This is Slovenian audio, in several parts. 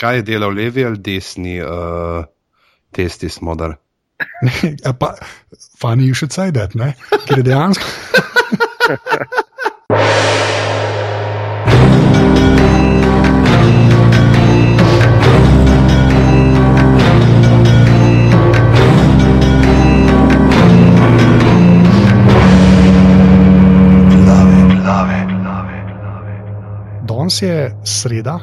kaj je delal levi ali desni uh, testi smodar? Ja, pa, funny you should say that, ne? Ker je dejansko. Danes je sreda,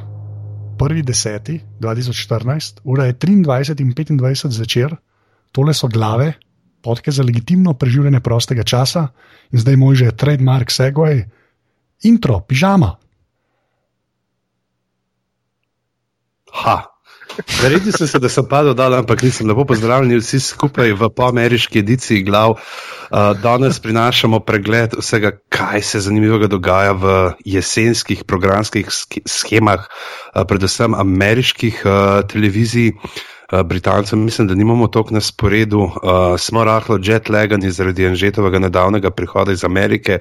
1.10.2014, ura je 23 in 25 zvečer, tole so glave, podke za legitimno preživljanje prostega časa in zdaj moj že trademark Segway, intro, pižama. Ha. Zaredil sem se, da sem padel dol, ampak nisem lepo pozdravljen vsi skupaj v poameriški ediciji glav. Uh, danes prinašamo pregled vsega, kaj se zanimivega dogaja v jesenskih programskih schemah, uh, predvsem ameriških uh, televizij. Britancem mislim, da nimamo toliko na sporedu, uh, smo rahlo jetlagani zaradi Anžetovega nedavnega prihoda iz Amerike,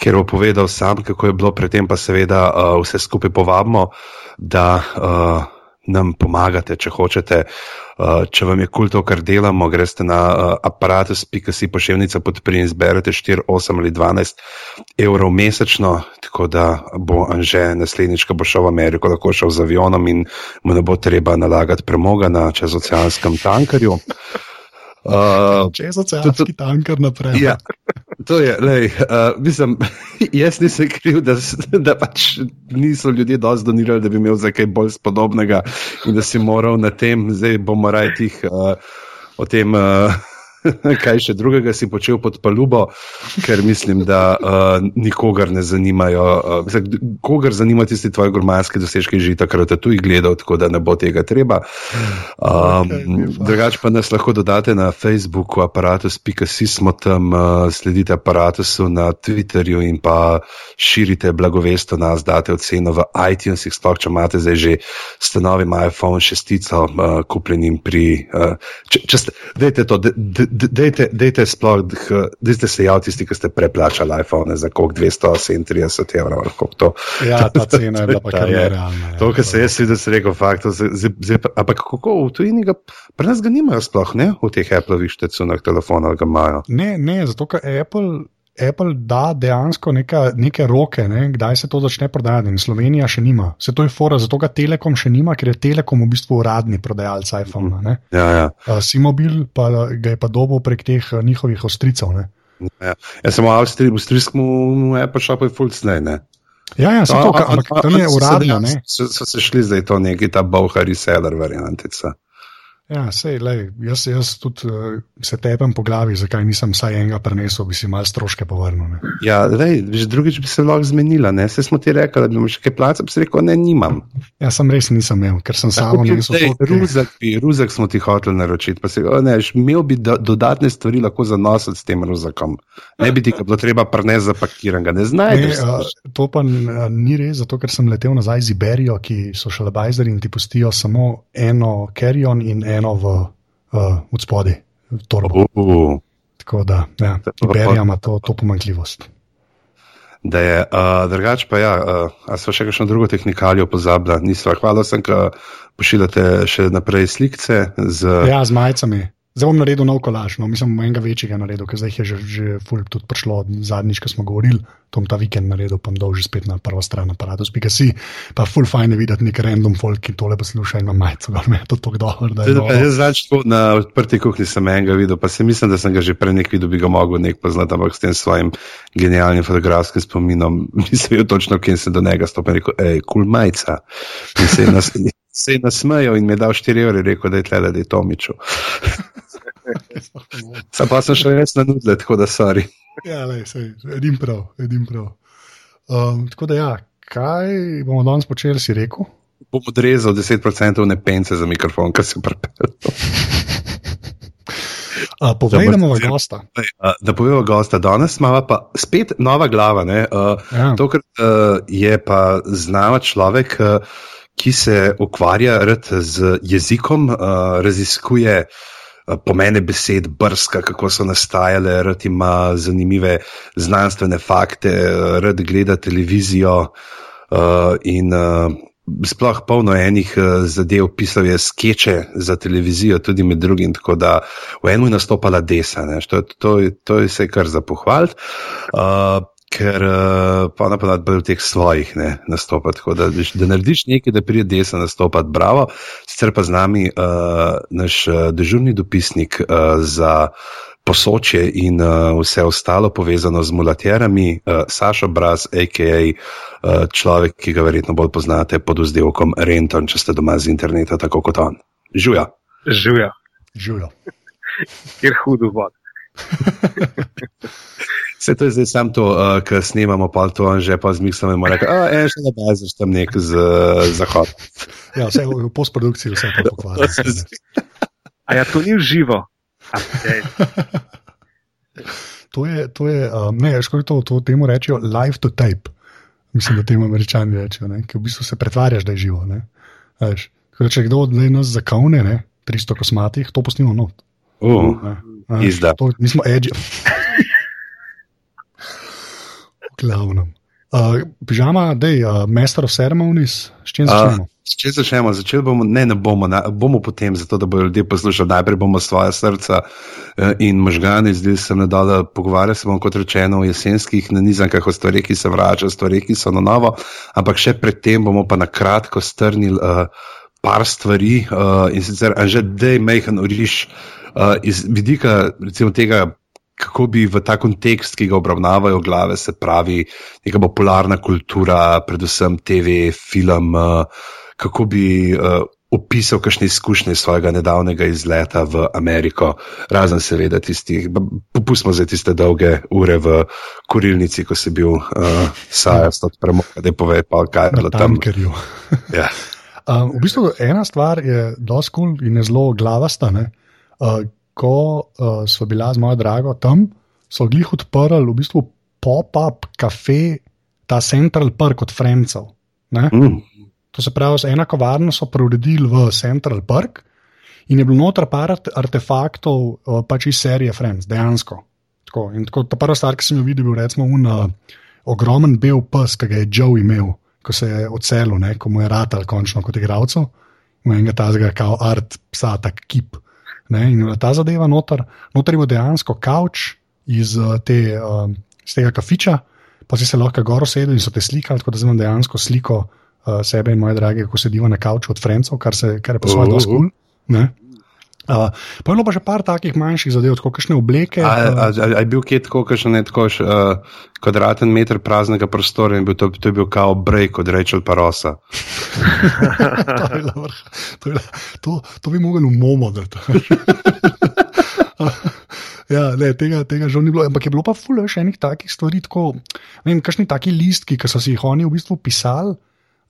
kjer bo povedal sam, kako je bilo predtem, pa seveda uh, vse skupaj povabimo, da uh, nam pomagate, če hočete. Uh, če vam je kul to, kar delamo, greste na uh, aparatus.si pošiljnica podprij in zberete 4, 8 ali 12 evrov mesečno, tako da bo Anže naslednjič, ko bo šel v Ameriko, lahko šel z avionom in mu ne bo treba nalagati premoga na čezoceanskem tankarju. Uh, čezoceanski tanker naprej. Ja. To je, lej, uh, mislim, jaz nisem kriv, da, da pač niso ljudje dosti donirali, da bi imel za kaj bolj spodobnega in da si moral na tem, zdaj bomo rajti uh, o tem. Uh, kaj še drugega si počel pod palubo, ker mislim, da uh, nikogar ne zanimajo. Uh, kogar zanima tisti tvoji gurmanski dosežki, že takrat tu jih gledal, tako da ne bo tega treba. Um, okay, drugač pa nas lahko dodate na Facebooku, aparatus.si smo tam, uh, sledite aparatusu na Twitterju in pa širite blagovest o nas, date oceno v iTunesih, sploh če imate zdaj že stanovim iPhone šestico, uh, kupljenim pri. Uh, če, če ste, dejte to, de, de, Dajte sploh, da ste se javili, tisti, ki ste preplačali iPhone za koliko 237 evrov. To. Ja, ta cena je bila pa kar nerealna. Ja. To, kar se jaz videl, se rekel, fakt. Ampak kako v tujini ga, pri nas ga nimajo sploh, ne? V teh Apple-ovih štecunah telefonov ga imajo. Ne, ne, zato ker Apple. Apple da dejansko neka, neke roke, ne, kdaj se to začne prodajati, in Slovenija še nima. Se to je fora, zato ga Telekom še nima, ker je Telekom v bistvu uradni prodajalec iPhone. Ja, ja. Simobil pa ga je pa dobil prek teh njihovih ostricev. Ja. Jaz sem v Avstriji, v Avstrijskem, Apple Shop je full snaj. Ja, ja, to, ampak to ni uradno. So, so se šli zdaj to neki ta bohari seller variantica. Ja, sej, lej, jaz, jaz tudi uh, se tepem po glavi, zakaj nisem vsaj enega prenesel, bi si malo stroške povrnil. Ne. Ja, lej, drugič bi se lahko zmenila. Se smo ti rekli, da bi imaš kaj placa, pa si rekel, ne, nimam. Ja, sem res nisem imel, ker sem samo nesel. Ruzak, ruzak smo ti hoteli naročiti, pa si rekel, ne, imel bi do, dodatne stvari lahko za nositi s tem ruzakom. Ne bi ti ga bilo treba prnesti zapakiran, ne znajdeš. Ne, uh, to pa ni res, zato ker sem letel nazaj z Iberijo, ki so šalabajzeri in ti pustijo samo eno carry-on in eno eno v uh, spodaj, v torbo. Uh, Tako da, ja, Iberija ima to, to pomanjkljivost. Da je uh, drugače, pa ja, uh, ali so še kakšno drugo tehnikalijo pozabili, nismo. Hvala sem, da pošiljate še naprej slike. Z... Ja, z majicami. Zdaj bom naredil nov kolaž, no, mislim, enega večjega naredil, ker zdaj je že, že ful tudi prišlo zadnjič, ko smo govorili, to bom ta vikend naredil, pa bom dol že spet na prvo stran aparatu, spika si, pa ful fajn je videti nek random folk, ki tole posluša in ima majico, da me to tako dobro. Jaz znači to na odprti kuhni sem enega videl, pa se mislim, da sem ga že prej nek videl, bi ga mogel nek poznati, ampak s tem svojim genialnim fotografskim spominom nisem videl točno, kje sem do njega stopil in rekel, hej, kul cool majica. In je se je nasmejal in mi je dal 4 evre, rekel, da je tle, da je Tomiču. Sam pa sem še res na nudle, tako da sorry. ja, le, sej, edim prav, edim prav. Um, tako da ja, kaj bomo danes počeli, si rekel? Bom odrezal 10% ne pence za mikrofon, kar sem prepel. Uh, Povejmo v gosta. Da povemo gosta. Danes imamo pa spet nova glava. Uh, ja. Tokrat uh, je pa znava človek, uh, ki se ukvarja z jezikom, uh, raziskuje uh, pomene besed, brska, kako so nastajale, rad ima zanimive znanstvene fakte, rad gleda televizijo uh, in uh, sploh polno enih uh, zadev, pisal je skeče za televizijo, tudi med drugim, tako da v enem je nastopala desa, to, to, to je vse kar za pohvaliti. Uh, Ker uh, pa napadati bolj v teh svojih ne, nastopati. Da, da narediš nekaj, da pride desa nastopati, bravo. Sicer pa z nami uh, naš uh, dežurni dopisnik uh, za posoče in uh, vse ostalo povezano z mulaterami, uh, Saša Braz, a.k.a. Uh, človek, ki ga verjetno bolj poznate pod vzdelkom Renton, če ste doma z interneta, tako kot on. Žuja. Žuja. Žuja. Kjer hudo vod. Vse to je zdaj samo to, uh, kar snemamo, pa to on že pa zmislimo in reče: A, en še ne baziš tam nek z zahod. Ja, vse v postprodukciji, vse to pokvarja. A ja, to ni živo. to je, to je um, ne, škoda, to, to temu rečejo live to tape. Mislim, da temu američani rečejo, ki v bistvu se pretvarjaš, da je živo. Veš, če kdo od nas zakavne, ne, 300 kosmatih, to postimo not. Uh, Izda. Mi smo edži. Glavno. Uh, pižama, da je uh, Master of Ceremonies, s čim začnemo? Uh, Če začnemo, začeli bomo, ne, ne bomo, na, bomo potem, zato da bodo ljudje poslušali. Najprej bomo svoje srca eh, in možgane, zdaj se ne da, da pogovarjamo se bomo, kot rečeno, o jesenskih nanizankah, o stvarih, ki se vračajo, o stvarih, ki so na novo, ampak še predtem bomo pa na kratko strnili uh, par stvari uh, in sicer, že da je majhen oriš uh, iz vidika recimo tega kako bi v ta kontekst, ki ga obravnavajo glave, se pravi, neka popularna kultura, predvsem TV, film, uh, kako bi uh, opisal kakšne izkušnje svojega nedavnega izleta v Ameriko, razen seveda tistih, popustimo zdaj tiste dolge ure v kurilnici, ko si bil uh, sajast od premoga, da je povedal, pa kaj je bilo tam. ja. um, v bistvu ena stvar je doskul in je zelo glavasta. Uh, ko uh, smo bila z mojo drago tam, so jih odprli v bistvu pop-up kafe, ta Central Park od Francov. Mm. To se pravi, ena kavarna so preuredili v Central Park in je bilo noter par artefaktov, uh, pač iz serije Friends, dejansko. Tako, tako, ta prva stvar, ki sem jo videl, je bil recimo un, uh, ogromen bel pes, ki ga je Joe imel, ko se je odselil, ko mu je ratal končno kot igralcu. In enega tazga, kao art, psa, tak kip. Ne, in ta zadeva noter, noter bil dejansko kavč iz, uh, te, uh, iz tega kafiča, pa si se lahko gor sedel in so te slikali, tako da zdaj imam dejansko sliko uh, sebe in moje drage, ko sediva na kavču od Francov, kar, kar je pa svoje dosti kul. Uh, pa je bilo pa še par takih manjših zadev, kot kakšne obleke. Ali je bil kje tako, kakšen neko uh, kvadraten meter praznega prostora in bil to, to je bil kao break od Rachel Parosa. to, to, to, to bi mogli v Momo. ja, ne, tega, tega žal ni bilo. Ampak je bilo pa fulno še enih takih stvari, tako, ne vem, kakšni taki listki, ki so si jih oni v bistvu pisali.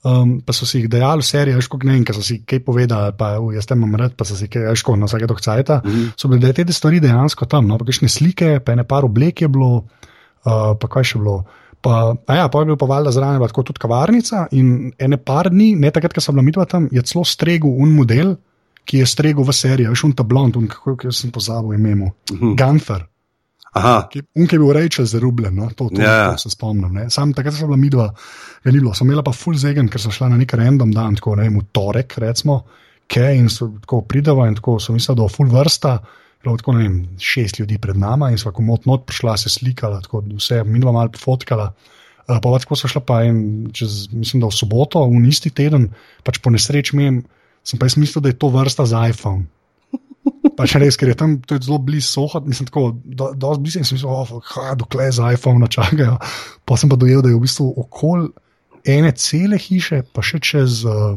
Um, pa so si jih dejali, je šlo, ne vem, kaj so si kaj povedali, pa uh, jaz tam imam rad, pa so si kaj šlo na vsake dokcajta. Mm -hmm. So bile te stvari dejansko tam, no, pa kakšne slike, pa ene par oblek je bilo, uh, pa kaj še bilo. Pa, ja, pa je bil pa valjda zraven, tako tudi kavarnica. In ene par dni, ne takrat, ko sem bila midva tam, je celo stregel un model, ki je stregel v seriji, veš, un ta blond, un kako sem pozabil ime, mm -hmm. Gunther. Un, ki je bil rečel, zarubljen, no? to, to, yeah. Ja. to se spomnim. Sam takrat sem bila midva, ga ni bilo, sem imela pa full zegen, ker sem šla na nek random dan, tako ne vem, v torek, recimo, kaj in so tako pridava in tako sem mislila, da je full vrsta. Bilo tako, ne vem, šest ljudi pred nami in smo kot not prišla, se slikala, tako vse, midva malo fotkala. Uh, pa tako so šla pa en, čez, mislim, da v soboto, v isti teden, pač po nesreči sem pa jaz mislila, da je to vrsta za iPhone. Pač res, ker je tam je zelo blizu soha, mislim, tako do, dosti blizu in sem mislil, oh, dokler za iPhone čakajo. Pa sem pa dojel, da je v bistvu okoli ene cele hiše, pa še čez, eh,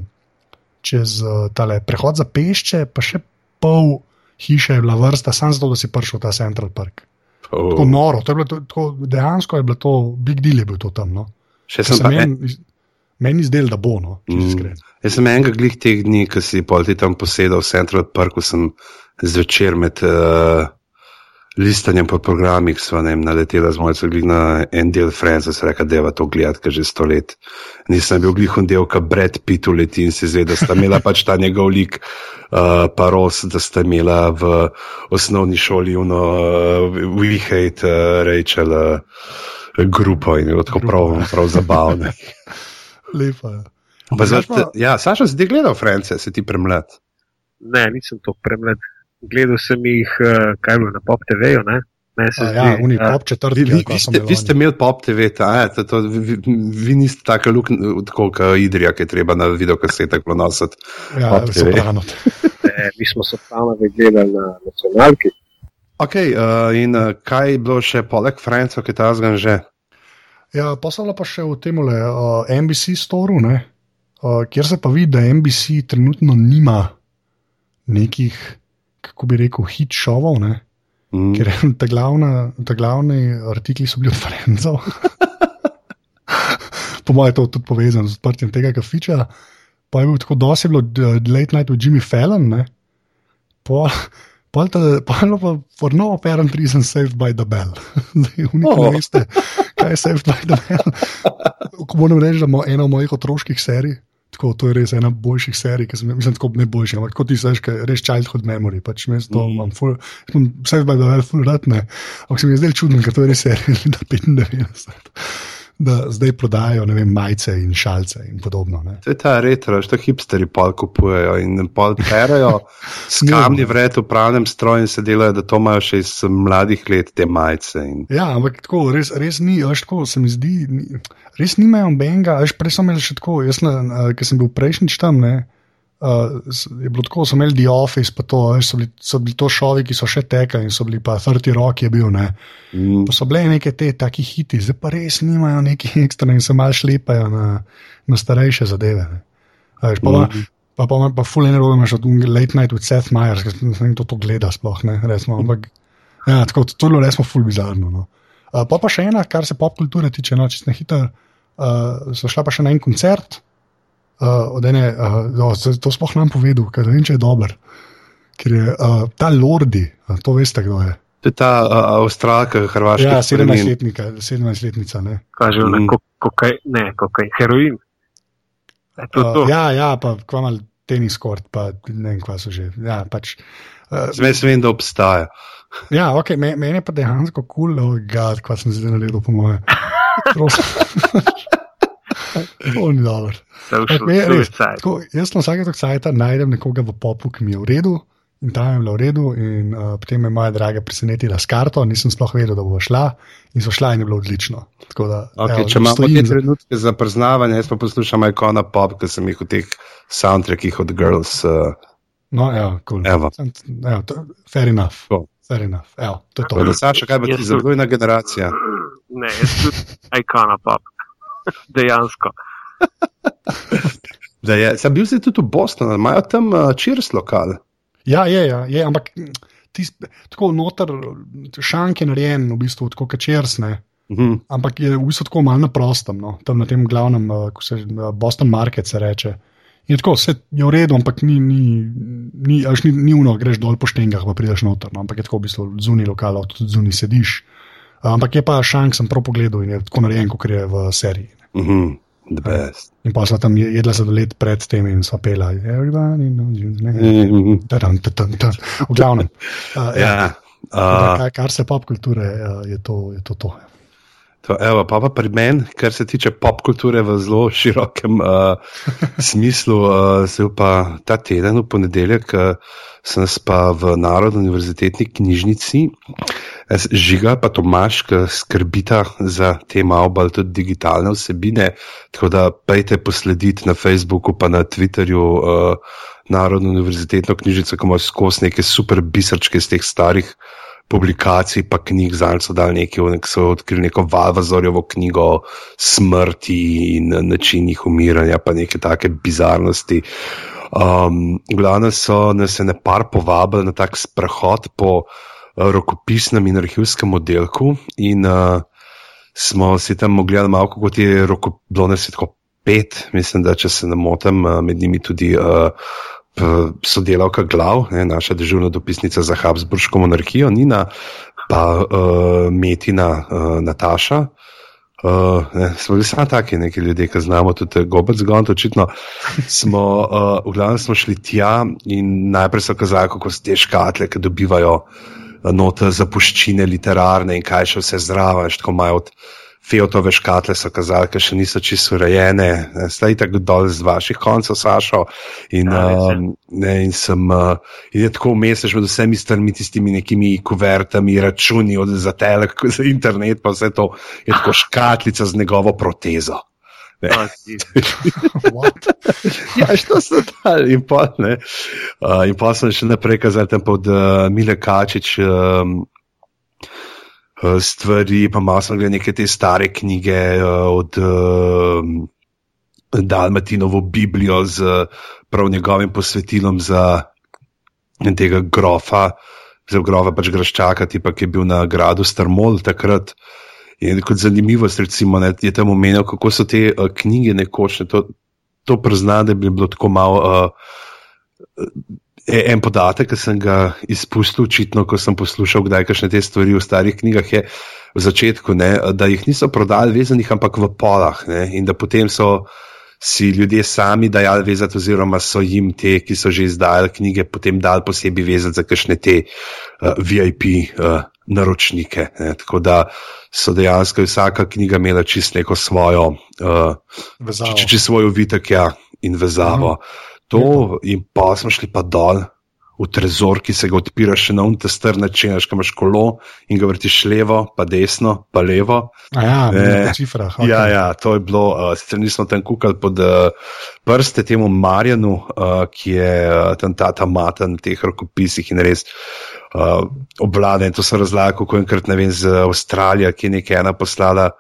čez eh, tale prehod za pešče, pa še pol hiše je bila vrsta, samo zato, da si prišel v ta Central Park. Oh. Tako noro, to je bilo to, tako, dejansko je bilo to, big deal je bil to tam. No. Še sem pa en. Meni zdel, da bo, no, če mm. iskreno. Jaz sem enega glih teh dni, ki si pol ti tam posedal v Central Parku, sem zvečer med uh, listanjem po programih, sva ne naletela z mojco glih na en del Franca, se reka, deva to gledati, ker že sto let. Nisem bil glih un del, ka Brad Pitt uleti in se zve, da sta imela pač ta njegov lik, uh, pa Ros, da sta imela v osnovni šoli uno uh, We Hate uh, Rachel uh, grupo in je bilo tako prav, prav zabavno. Lepo je. Pa zdaj, Drugače pa- ja, Saša, si ti gledal France, si ti premlad. Ne, nisem to premlad. Gledal sem jih, eh, kaj je bilo na Pop TV-ju. ne. Meni se A, zdi, ja, uni eh, pop četrti. Vi, ali vi, ste, imeli vi ste oni. imeli pop TV, ta, a, to, to, vi, vi niste tako luk, tako kot Idrija, ki je treba na videokasetah ponositi. Ja, soprano. eh, mi smo Sopranove gledali na nacionalki. Ok, uh, in uh, kaj je bilo še poleg France, ki ta zgan že? Ja, poslala pa še v tem uh, NBC storu, ne, uh, kjer se pa vidi, da NBC trenutno nima nekih, kako bi rekel, hit šovov, ne, Mm. ker ta, glavna, ta glavni artikli so bili od Frenzov. po mojem, je to tudi povezano z odprtjem tega kafiča. Pa je bil tako bilo uh, Late Night with Jimmy Fallon, ne. Pol, pol ta, pol je pa for no apparent reason saved by the bell. Zdaj, v Oh. veste, kaj je saved by the bell. Ko moram reči, da ima ena od mojih otroških serij. Tako, to je res ena boljših serij, ki sem jih, mislim, tako ne ampak kot ti znaš, res childhood memory. Pač jaz to Mhm. imam, full, imam vse zdaj, da je full ratne. Ampak se mi je zdaj čudno, ker to je res serija iz leta 95. Da zdaj prodajajo, vem, majice in šalce in podobno. Ne. To je ta retro, što hipsteri pol kupujejo in pol perajo s kamni vred v pravnem stroju in se delajo, da to imajo še iz mladih let te majice. In... Ja, ampak tako, res, res ni, veš, tako se mi zdi, ni, res nimajo benga, veš, prej so imeli še tako, jaz, uh, ker sem bil prejšnjič tam, ne, uh, je bilo tako, so imeli The Office, pa to, veš, so, bili, so bili to šovi, ki so še tekali in so bili pa 30 rock je bil, ne. Mm. Pa so bile neke te taki hiti, zdaj pa res nimajo neki ekstra in se mal šlepajo na, na starejše zadeve. Veš, pa, Mhm. mm. pa, pa, pa, pa full enervo imaš od Late Night with Seth Meyers, ki ne vem, kdo to gleda sploh, ne, recimo, ampak ja, tako, to, to je bilo resmo full bizarno. No. Uh, pa pa še ena, kar se pop kulture tiče, no, če na hitro, uh, so šla pa še na en koncert, uh, od ene, uh, no, to, to sploh nam povedal, ker ne vem, če je dober. Ker je uh, ta Lordi, uh, to veste, kdo je. To je ta uh, avstralka, hrvaška. Ja, korenin. 17-letnika, 17-letnica. Ne. Kaže mm. ko, kokaj, ne, kokaj, heroin. E, to, to. Uh, ja, ja, pa kvamal tenis kort, pa ne vem, kva so že. Ja, pač, uh, Zdaj vem, da obstaja. ja okay, me, meni je pa dejansko kul, cool, oh, gad, kva sem zdaj naredil, po moje. To ni dobro. Suicide. tako, jaz sem vsake točka najdem nekoga v popu, ki mi je v redu. In tam je bilo v redu, in uh, potem me je moja draga presenetila s karto, nisem sploh vedel, da bo šla, in so šla, in je bilo odlično. Tako Da, Okay, evo, če imamo te za- trenutke za priznavanje, jaz pa poslušam ikona pop, ki sem jih v teh soundtrackih od Girls. Uh, No, ja, cool. Evo. Sem- evo, to- Fair enough. Cool. Fair enough. Evo, to je to. Torej, Saša, kaj bo ti tudi. dvojna generacija? Ne, jaz tudi ikona pop. Dejansko. Da je, sem bil zdaj tudi v Bostonu, imajo tam uh, Cheers lokal. Ja, je, ja, je ampak tis, tako noter, šank je narejen, v bistvu tako kačersne. Mhm. Ampak je v bistvu tako malo na prostem, no? tam na tem glavnem, uh, ko se uh, Boston Market se reče. In je tako, vse je v redu, ampak ni, ni, ni, a veš, ni, ni uno, greš dol po štengah, pa prideš noter. No? Ampak je tako v bistvu zunaj lokala, tudi zunaj sediš. Ampak je pa šank, sem prav pogledal in je tako narejen, kot je v seriji. Mhm. The best. In pa sva tam je- jedla sladoled pred tem in sva pela. Everybody knows you. Mhm. Tadam, tadam, tadam. V glavnem. Uh, ja. Ja. Uh, Uh, kar, kar se pop kulture, uh, je to. Je to, to. To, evo, pa pa pri meni, kar se tiče pop kulture v zelo širokem uh, smislu, uh, se pa ta teden, v ponedeljek, uh, sem pa v Narodni univerzitetni knjižnici, Žiga pa Tomaš, ki skrbita za te malo bolj tudi digitalne vsebine, tako da pejte poslediti na Facebooku pa na Twitterju. Uh, Narodno univerzitetno knjižnico, ki ima skozi neke super bisrčke iz teh starih publikacij, pa knjig, zdaj so dali nekaj, nek so odkrili neko Valvazorjevo knjigo o smrti in načinih umiranja, pa neke take bizarnosti. Um, glavno so nas je ne par povabili na tak sprehod po uh, rokopisnem in arhivskem oddelku in uh, smo si tam mogli malo, kako ti je bilo nas je tako pet, mislim, da če se ne motim, uh, med njimi tudi uh, sodelavka Glav, ne, naša dežurna dopisnica za Habsburško monarhijo, Nina, pa uh, Metina uh, Nataša. Uh, ne, smo bili samo taki neki ljudje, ki znamo tudi gobec gont, očitno smo, uh, v glavnem smo šli tja in najprej so kazali, kako so te škatle, ki dobivajo note zapuščine literarne in kaj še vse zraven, veš, tako od Feotove škatle so kazali, ker še niso čisto urejene, zdaj tako dol z vaših koncev, Sašo. In, Ja, um, ne, in, sem, uh, in je tako vmeseš med vsemi strmi, tistimi nekimi kuvertami, računi od, za telek, za internet, pa vse to je tako škatlica z njegovo protezo. Ne. A, si- What? Ja, što so dali in pa ne. Uh, in pa sem še naprej kazal tam pod uh, Mile Kačič um, uh, stvari, pa malo sem gledal neke te stare knjige uh, od uh, Dalmatinovo Biblijo z prav njegovim posvetilom za tega grofa, za grofa pač graščaka, tipa, ki je bil na gradu Starmol takrat. In kot zanimivost, recimo, ne, je tam omenil, kako so te uh, knjige nekoč, ne, to, to prizna, da bi bilo tako malo. Uh, en podatek, ki sem ga izpustil, očitno, ko sem poslušal, kdaj kakšne te stvari v starih knjigah, je v začetku, ne, da jih niso prodali vezanih, ampak v polah. Ne, in da potem so si ljudje sami dajali vezati, oziroma so jim te, ki so že izdajali knjige, potem dali posebej vezati za kakšne te uh, VIP uh, naročnike. Ne, tako da so dejansko vsaka knjiga imela čist neko svojo. Uh, Vezavo. če, če svoj uvitek ja, in vezavo. To, in pa smo šli pa dol v trezor, ki se ga odpira še na unte strn način, ki imaš kolo in ga vrtiš levo, pa desno, pa levo. A ja, Ne. na cifrah. Okay. Ja, ja, to je bilo, uh, sicer nismo tam kukali pod uh, prste temu Marjanu, uh, ki je uh, tam ta, ta mata na teh rokopisih in res uh, obvlada. In to so razlage, kako enkrat ne vem, z Avstralije, ki je nekaj ena poslala.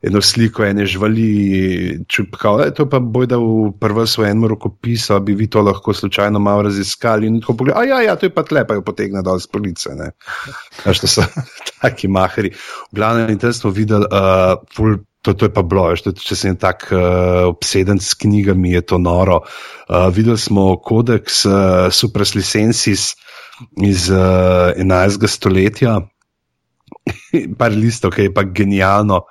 Eno sliko ene živali, čupka, to je pa boj, da v prvem svojem rokopisu bi vi to lahko slučajno malo raziskali. In tako pogled, a ja, ja, to je pa tle, pa jo potegne dol z police. Veš, to so taki mahari. V glavnem, in tam smo videli, uh, ful, to, to je pa bilo, veš, tudi če sem tako uh, obseden s knjigami, je to noro. Uh, videli smo kodeks uh, Supras Licensis iz uh, 11. stoletja, par listov, ki je pa genialno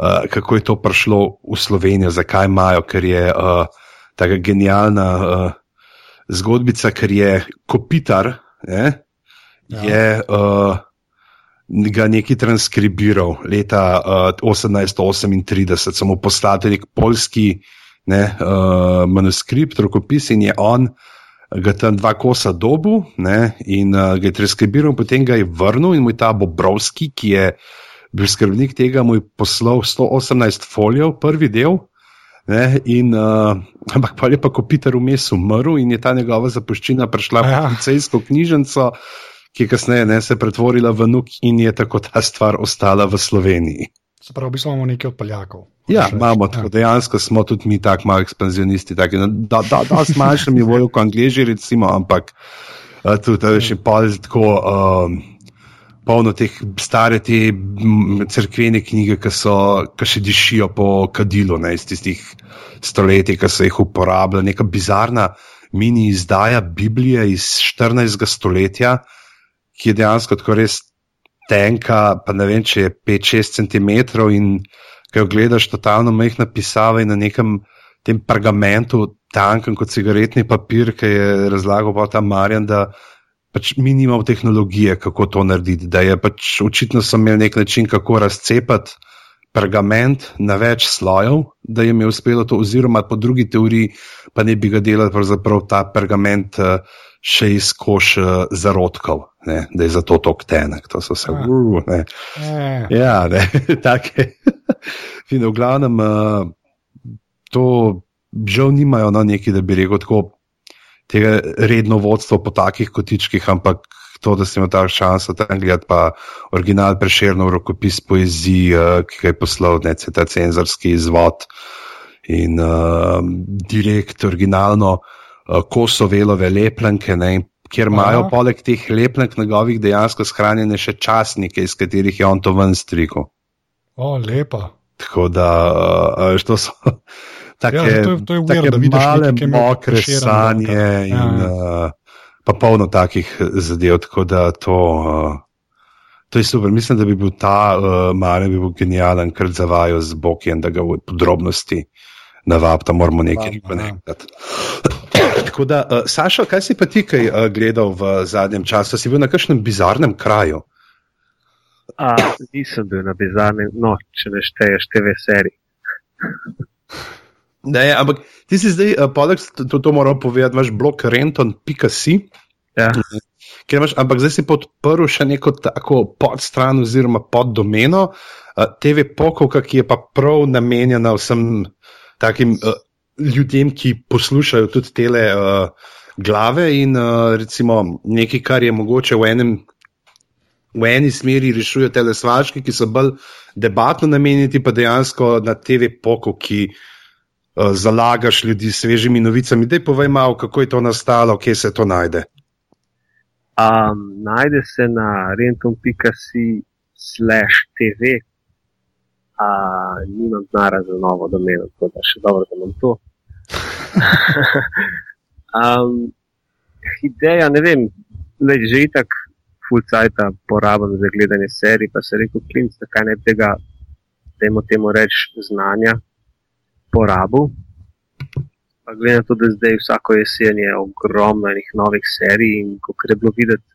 uh, kako je to prišlo v Slovenijo, zakaj imajo, ker je uh, tako genialna uh, zgodbica, ker je kopitar, ne, Ja. je uh, ga neki transkribiral leta uh, 1838, samo poslati nek polski ne, uh, manuskript, rokopis in je on. Ga tam dva kosa dobu ne, in uh, ga je transkribiral, potem ga je vrnil in mu je ta Bobrovski, ki je bil skrbnik tega, mu je poslal 118 folijev, prvi del. Ne, in, uh, ampak pa je pa kopitar vmes umrl in je ta njegova zapuščina prišla v Ja. policijsko knjižnico, ki je kasneje ne, se pretvorila v nuk in je tako ta stvar ostala v Sloveniji. Se pravi, v bistvu imamo nekaj od Poljakov. Ja, reči. imamo tako, dejansko smo tudi mi tako malo ekspanzionisti, taki, na da, da, da s manjšim nivojem kot angliži, recimo, ampak uh, tudi uh, še pol tako. Um, Polno teh stare te m, cerkvene knjige, ki so, ki še dišijo po kadilu, ne, iz tistih stoletij, ki so jih uporabljali. Neka bizarna mini izdaja Biblije iz 14. stoletja, ki je dejansko tako res tenka, pa ne vem, če je 5-6 cm in ko jo gledaš, totalno majhna pisava in na nekem tem pergamentu, tankem kot cigaretni papir, ki je razlagal pa ta Marjan, da pač mi nimamo tehnologije, kako to narediti, da je pač očitno so imeli nek način, kako razcepati pergament na več slojev, da jim je uspelo to, oziroma po drugi teoriji pa ne bi ga delali pravzaprav ta pergament uh, še iz koš uh, zarodkov, ne, da je zato tok tenek, to so vse. Ah. Uh, ne. Eh, Ja, ne, take. In v glavnem, uh, to žal nimajo no, neki, da bi rekel tako, tega redno vodstvo po takih kotičkih, ampak to, da sem imel ta šanso tam gledati, pa original preširno rokopis poeziji, uh, ki ga je poslal, ne, ta cenzorski izvod in uh, direkt originalno uh, kosovelove lepljenke, in kjer imajo Aha. poleg teh lepljenk njegovih dejansko shranjene še časnike, iz katerih je on to ven strikal. o, lepa. Tako da, uh, to so take, Ja, to je- to je weird, da vidiš male, mokre sanje ven, in ja. uh, pa polno takih zadev. Tako da to, uh, to je super. Mislim, da bi bil ta uh, Mare bi bil genijalen, ker zavajo z Bokijem, da ga v podrobnosti navab, da moramo nekaj ja. nekaj. Tako da, uh, Saša, kaj si pa ti kaj uh, gledal v zadnjem času? Si bil na kakšnem bizarnem kraju? A, nisem bil na bizarni, no, če ne šteješ TV serij. Ne, ampak ti si zdaj, uh, poleg to, to moram povedati, imaš blog renton.si. Ja. Imaš, ampak zdaj si podprl še neko tako podstran oziroma poddomeno, uh, TV Pokovka, ki je pa prav namenjena vsem takim uh, ljudem, ki poslušajo tudi tele uh, glave in uh, recimo nekaj, kar je mogoče v enem v eni smeri rešujejo te lesvaške, ki so bolj debatno namenjeni, pa dejansko na TV poko, ki zalagaš ljudi s svežimi novicami. Dej povej malo, kako je to nastalo, kje se to najde. Um, najde se na rentom.si slash tv. Uh, nimam znara za novo domeno, tako da še dobro, da imam to. um, ideja, ne vem, le že itak full-cajta porabim za gledanje serij, pa se rekel, klinc, zakaj ne tega, da imamo temu reči znanja, porabu. Pa glede na to, da zdaj vsako jesen je ogromno enih novih serij in ko je bilo videti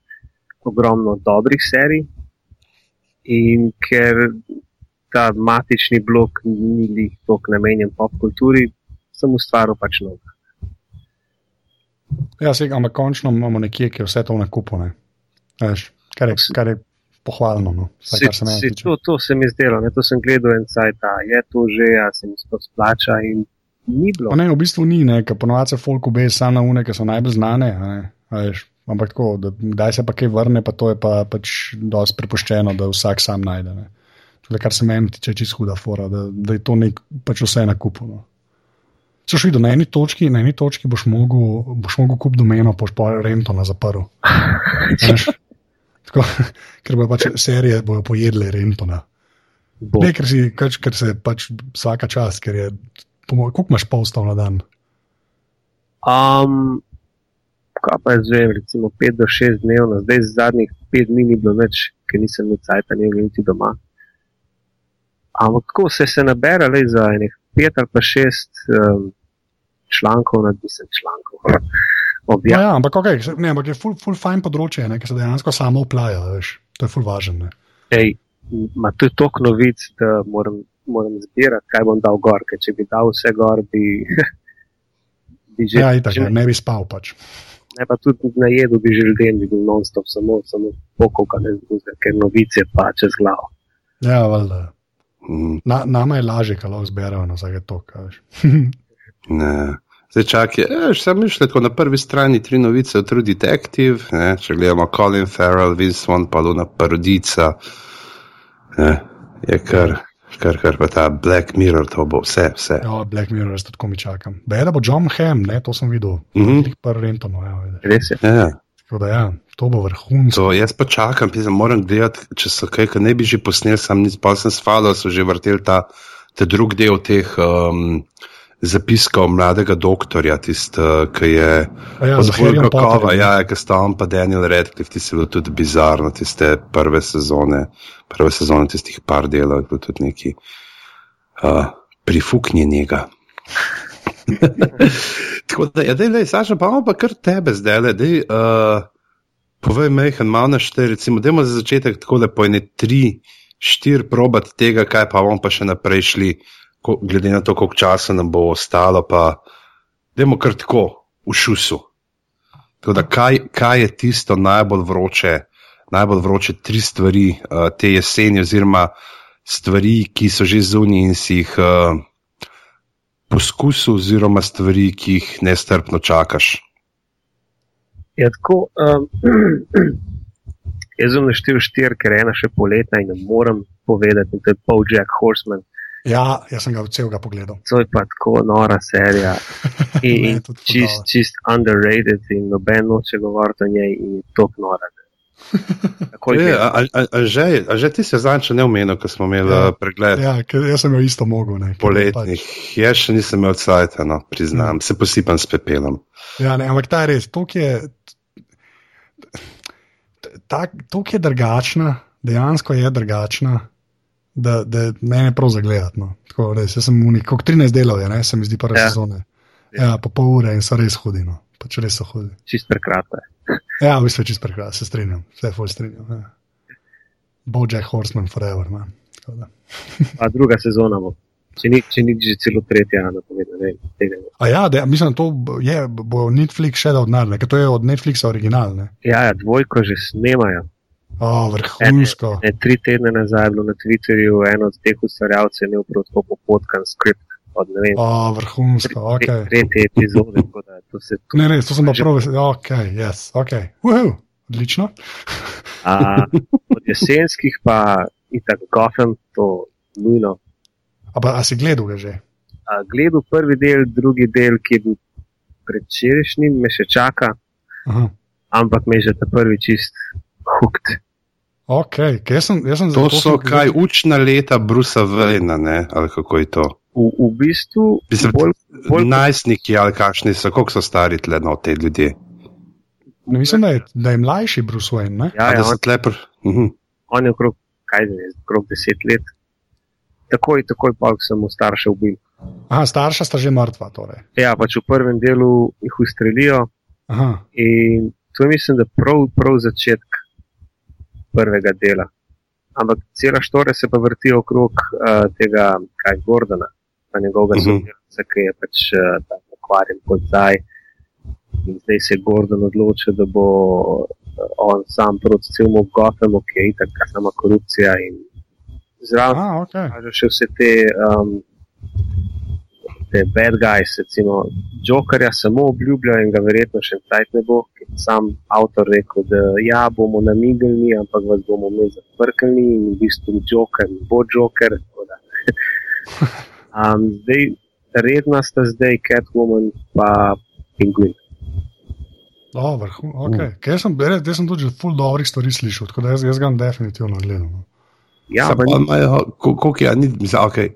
ogromno dobrih serij, in ker ta matični blok ni bil tako namenjen pop kulturi, sem ustvaril pač nov. Ja, se, ampak končno imamo nekje, ki je vse to na kupu. Veš, kar, je, kar je pohvalno. No, vsaj, si, si, to, to se mi zdelo, ne, to sem gledal en sajt, je to že, a se mi to splača. Ni bilo. Ne, v bistvu ni, ker ponovadi se folk obe samo na une, ki so najbolj znane. Ampak tako, da, kdaj se pa kaj vrne, pa to je pa, pač dosti prepuščeno, da vsak sam najde. Tudi, kar se meni tiče, čisto huda fora, da, da je to nek, pač vse na kupu. No. Če šel na eni točki, na eni točki boš mogel, mogel kup domeno, boš pa rento na zaprl. Tako, ker bo pač serije bojo pojedle Rentona. Ne, ker, si, kač, ker se pač vsaka čas, ker je, koliko imaš polstav na dan? Um, kaj pa je zdaj, recimo 5 do 6 dnevno, zdaj zadnjih 5 dni ni bilo več, ker nisem imel cajt, ni bil niti doma. Ampak kako se se nabere le za enih 5 ali pa 6 um, člankov na 10 člankov? Ja, ja, ampak, okay, ne, ampak je full, full fine področje, ne, ki se dejansko samo uplaja. To je full važno. Ej, ma to je toliko novic, da moram, moram zbirati, kaj bom dal gor. Ker če bi dal vse gor, bi, bi že. Ja, itak, že, ne bi spal pač. Ne, pa tudi na jedu bi že ljudem, bi bil non-stop, samo, samo pokoj, ne zguze, ker novice pa čez glavo. Ja, valjda. Mm. Na, nama je lažje, ko lahko zberajo na vsake to, kaj. ne. Zdaj čakaj, eh, sem mišljal, na prvi strani tri novice o True Detective, ne, če gledamo Colin Farrell, Vince Vaughn, pa Luna Parodica, ne, je kar, kar, kar pa ta Black Mirror, to bo vse. vse. Ja, Black Mirror, jaz tudi komi čakam. Beda bo John Hamm, ne, to sem videl, mm -hmm. prvi Renton, ja, res je. Ja. Da, ja, to bo vrhunsko. Jaz pa čakam, pisem, moram gledati, če so kaj, kar ne bi že posnel, sem nisem pa sem sfalo, so že vrtel ta, ta drug del teh. Um, zapiskal mladega doktorja, tisti, ki je ja, zelo kakova, ja, ki sta on pa Daniel Redcliffe, ti si bil tudi bizarno, tiste prve sezone, prve sezone tistih par delov, je bil tudi neki uh, prifuknjenega. Tako da, ja, da je, Saša, pa imamo pa kar tebe zdaj, da je, uh, povej, mehen, malo našte, recimo, da imamo za začetek tako lepo, ne tri, štiri probat tega, kaj pa bomo pa še naprej šli glede na to, koliko časa nam bo ostalo, pa dajmo kar tako v šusu. Da, kaj, kaj je tisto najbolj vroče, najbolj vroče tri stvari uh, te jeseni, oziroma stvari, ki so že zunaj in si jih uh, poskusil, oziroma stvari, ki jih nestrpno čakaš? Ja, tako, um, jaz sem naštel štiri, ker je ena še poletna in ne morem povedati, da je Paul Jack Horseman. Ja, jaz sem ga celega pogledal. To je pa tako nora serija. In čist, čist underrated, in noben noče govoriti o njej, in je to nora. Je, a, a, a, že, a že ti si zdaj ne omenil, ko smo imeli ja, pregled? Ja, jaz sem jo isto mogel. Poletnih. Pač. Jaz še nisem imel cajt, no, priznam, ja. se posipam s pepelom. Ja, ne, ampak ta je res, to je. To je drugačna, dejansko je drugačna da, da me je prav zagledati. No. Tako, res, jaz sem v neki 13 delov, ja, se mi zdi prve ja. sezone. Ja. ja, po pol ure in so res hudi. No. Pač res so hudi. Čist prekratko. ja, v bistvu je čist prekratko, se strinjam, vse je full strinjam. Ja. Bojack Horseman Forever. Man. Da. Pa druga sezona bo. Če ni, če ni že celo tretja, ne ne. A ja, da, mislim, da to je, bo Netflix še dal denar, ne, ker to je od Netflixa original. Ne. Ja, ja, dvojko že snemajo. O, vrhunsko. Ne, tri tedne nazaj je bilo na Twitterju en od teh ustvarjalcev imel prav tako popotkan skript od ne vem. O, vrhunsko, ok. Tretje epizode, tako da to se tu. Ne, ne, to sem pa prav vesel. Ok, yes, ok. Uhu, odlično. A, od jesenskih pa itak Gotham, to nujno. A, pa, a si gledal ga že? A, gledal prvi del, drugi del, ki je bil predčerajšnjim, me še čaka, Aha. ampak me je že ta prvi čist hooked. Ok, ker jaz sem, jaz sem To so sem- kaj učna leta Brusa Vejna, ne? ali kako je to. V, v bistvu Mislim, bolj, bolj Najstniki ali kakšni so, koliko so stari tle no, te ljudje. Ne, mislim, da je, da je mlajši Bruce Wayne. Ne? ja, A ja, on, tle pr... Mhm. on je okrog, kaj ne, okrog deset let. Takoj, takoj pa, sem mu starše ubil. Aha, starša sta že mrtva. Torej. Ja, pač v prvem delu jih ustrelijo Aha, in to je mislim, da prav, prav začetek prvega dela. Ampak cela štora se pa vrti okrog uh, tega, kaj Gordona, pa njegovega Mhm. sodelavca, ki je pač uh, ta pokvarjen podzaj. In zdaj se Gordon odločil, da bo uh, on sam proti celemu Gothamu, ki je itak sama korupcija in zraven Aha ok. kaže še vse te, um, te bad guys, recimo Jokerja samo obljubljajo in ga verjetno še tajt ne bo, ker sam avtor rekel, da ja, bomo namignili, ampak vas bomo mi zaprkali in v bistvu Joker ne bo Joker. tako da. um, zdaj, redna sta zdaj Catwoman pa Penguin. O, vrhu, okay. uh. jaz, sem, res- jaz sem tudi že full dobrih stvari slišal, tako da jaz, jaz ga definitivno gledal. no. Ja, Samo pa ni- koliko je, ni, mislim, okay.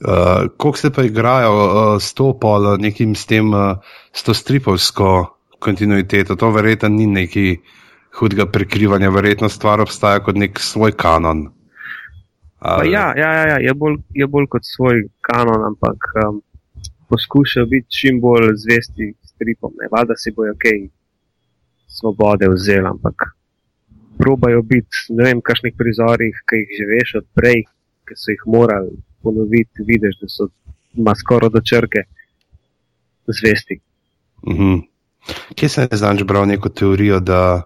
Uh, koliko se pa igrajo uh, s to pol, uh, nekim s tem, uh, s to stripovsko kontinuiteto, to verjetno ni neki hudega prekrivanja, verjetno stvar obstaja kot nek svoj kanon. Pa ja, ja, ja, ja je, bolj, je bolj kot svoj kanon, ampak um, poskušajo biti čim bolj zvesti stripom. Ne? Valjda si bojo kaj svobode vzeli, ampak probajo biti, ne vem, kakšnih prizorih, ki jih že veš odprej, ki so jih morali ponoviti, vidiš, da so ma skoraj do črke zvesti. Mhm. Kje sem jaz danes bral neko teorijo, da,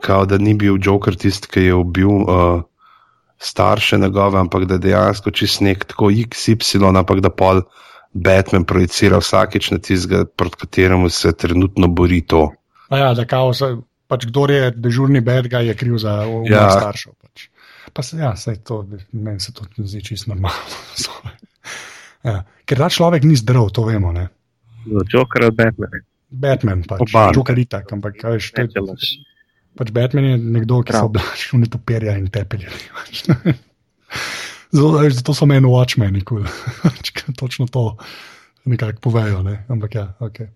kao, da ni bil Joker tisti, ki je ubil uh, starše njegove, ampak da je dejansko čist nek tako XY, ampak da pol Batman projicira vsakeč na tistega, proti kateremu se trenutno bori to. A Ja, da kao, se- pač kdo je dežurni bed, ga je kriv za umor Ja. ja. staršev. Pač. Pa se, ja, sej to, meni se to zdi čisto normalno. ja. Ker ta človek ni zdrav, to vemo. Ne? No, Joker ali Batman. Batman, pač, Oba. Joker itak, ampak kaj veš, to je, imaš. pač Batman je nekdo, ki se Prav. oblači v netopirja in tepelje. Zato, veš, zato so meni watchmeni, cool. točno to nekako povejo. Ne? Ampak ja, okay.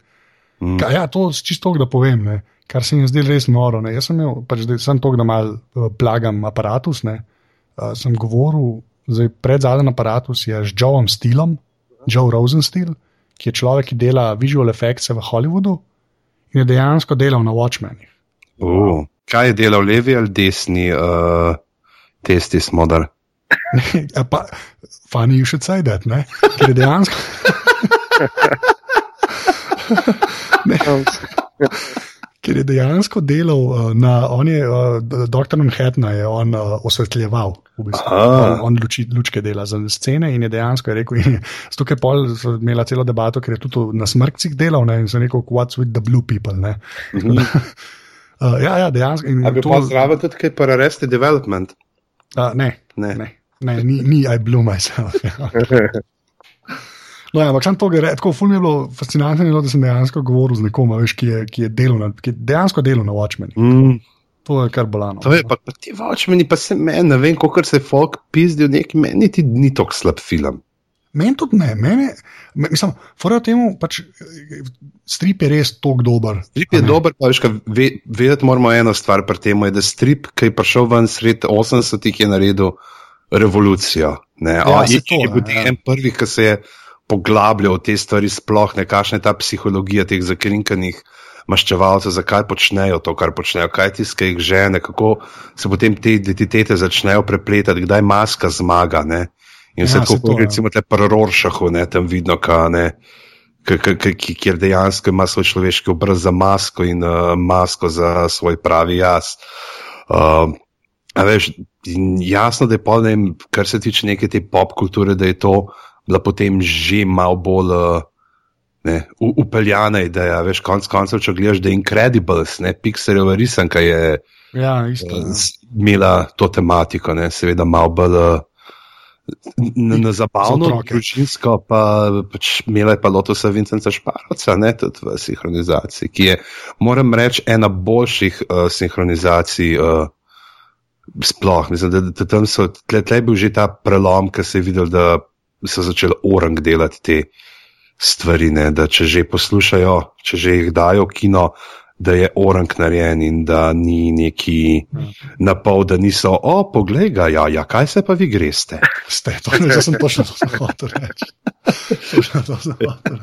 Mm. Ka, ja, to čisto to, da povem, ne, kar se mi zdelo res noro. Ne. Jaz sem imel, pač zdaj sem to, da mal uh, plagam aparatus. Ne. Uh, sem govoril, zdaj pred zadnjim aparatus je z Joeom Steelom, Joe Rosensteel, ki je človek, ki dela visual effects v Hollywoodu in je dejansko delal na Watchmenih. Uh, kaj je delal levi ali desni uh, testi smodar? Ja, pa, funny you should say that, ne? ker je dejansko. ne, ker je dejansko delal uh, na, on je, uh, doktor Manhattna je on uh, osvetljeval, v bistvu. Aha. on, on luči, lučke dela za scene in je dejansko je rekel, in zato je pol so imela celo debato, ker je tudi na smrkcih delal ne, in so rekel, what's with the blue people. Ne. Mhm. Uh, ja, ja, dejansko. A bi to- pa zraven tudi kaj para Arrested Development? Uh, ne, Ne. ne, ne ni, ni I blew myself. Ja. No, ja, ampak sam to gre, tako ful mi je bilo fascinantno, je da sem dejansko govoril z nekom, a veš, ki je, ki je, delal na, ki je dejansko delal na Watchmeni. Mm. To je kar bolano. To je pa, pa ti vačmeni, pa se meni, ne vem, koliko se je folk pizdil, neki meni ti ni tako slab film. Meni tudi ne, meni, me, mislim, fora temu, pač eh, strip je res tok dober. Strip je ne. dober, pa veš, kaj, ve, vedeti moramo eno stvar pri tem, je, da strip, ki je prišel ven sred 80-ih, je naredil revolucijo. Ne? Ja, saj je, to, je bil ja. en prvih, ki se je poglabljal te stvari, sploh ne kakšna je ta psihologija teh zakrinkanih maščevalce, zakaj počnejo to, kar počnejo, kaj tiskaj jih žene, kako se potem te identitete začnejo prepletati, kdaj maska zmaga. Ne? In vse Ja, tako, kot ja. recimo te prororšahu, ne, tam vidno, ka, ne, k- k- k- kjer dejansko ima svoj človeški obraz za masko in uh, masko za svoj pravi jaz. Uh, veš, jasno, da je pol, ne, vem, kar se tiče neke te pop kulture, da je to bila potem že malo bolj uh, ne, upeljana ideja. Veš, konc koncev, če gledaš, da je Incredibles, ne, Pixarjeva risanka je Ja, isto. uh, Ja. imela to tematiko, ne, seveda malo bolj. Na, na zabavno, družinsko, pa pač imela je pa Lotusa Vincenza Šparovca, ne tudi v sinhronizaciji, ki je, moram reči, ena boljših uh, sinhronizacij uh, sploh. Mislim, da, da tam so, tle, tle je bil že ta prelom, ki se je videl, da so začeli orang delati te stvari, ne, da če že poslušajo, če že jih dajo kino, da je orang narejen in da ni neki na pol, da niso, o, poglej ga, ja, ja, kaj se pa vi greste. Ste, to, ne, jaz sem točno to hotel reči. Točno to sem hotel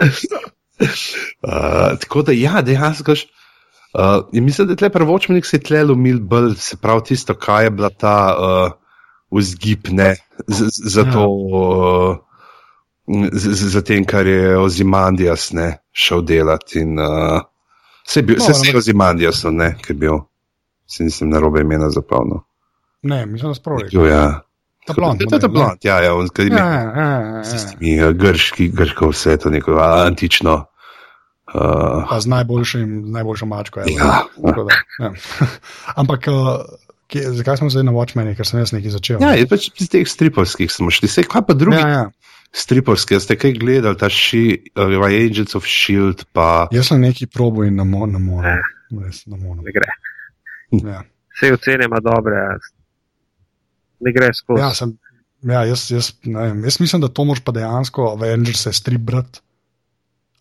reči. Uh, tako da, ja, dejansko. Uh, mislim, da je tle prvočmenik se je tle lomil bolj, se pravi, tisto, kaj je bila ta uh, vzgib, ne, z- z- za to, z- za tem, kar je Ozimandijas ne, šel delati. In, uh, se je bil, No, se je no. Ozimandijas, ne, ki je bil, se nisem na robe imena zapolnil. Ne, mislim, da sproti. Jo, ja. Ta blond, je ta model, ne? blond, ja, ja, on, ki Ja, ja, ja, ja. s tistimi uh, grški, grško vse to neko a, antično. Uh, Pa z najboljšim, z najboljšo mačko. ever. Ja. Tako da, ja. Ampak, uh, kje, zakaj smo zdaj na Watchmeni, ker sem jaz nekaj začel? Ja, je pač iz teh stripovskih smo šli. Sej, kaj pa drugi ja, ja. ja. stripovski, ste kaj gledali, ta shi, uh, Agents of Shield, pa Jaz sem nekaj probo in ne morem. Res, ne morem. Ne gre. Ja. Vse ocene ima dobre, ne gre skozi. Ja, sem, ja, jaz, jaz, ne vem, jaz mislim, da to moraš pa dejansko Avengers se strip brat.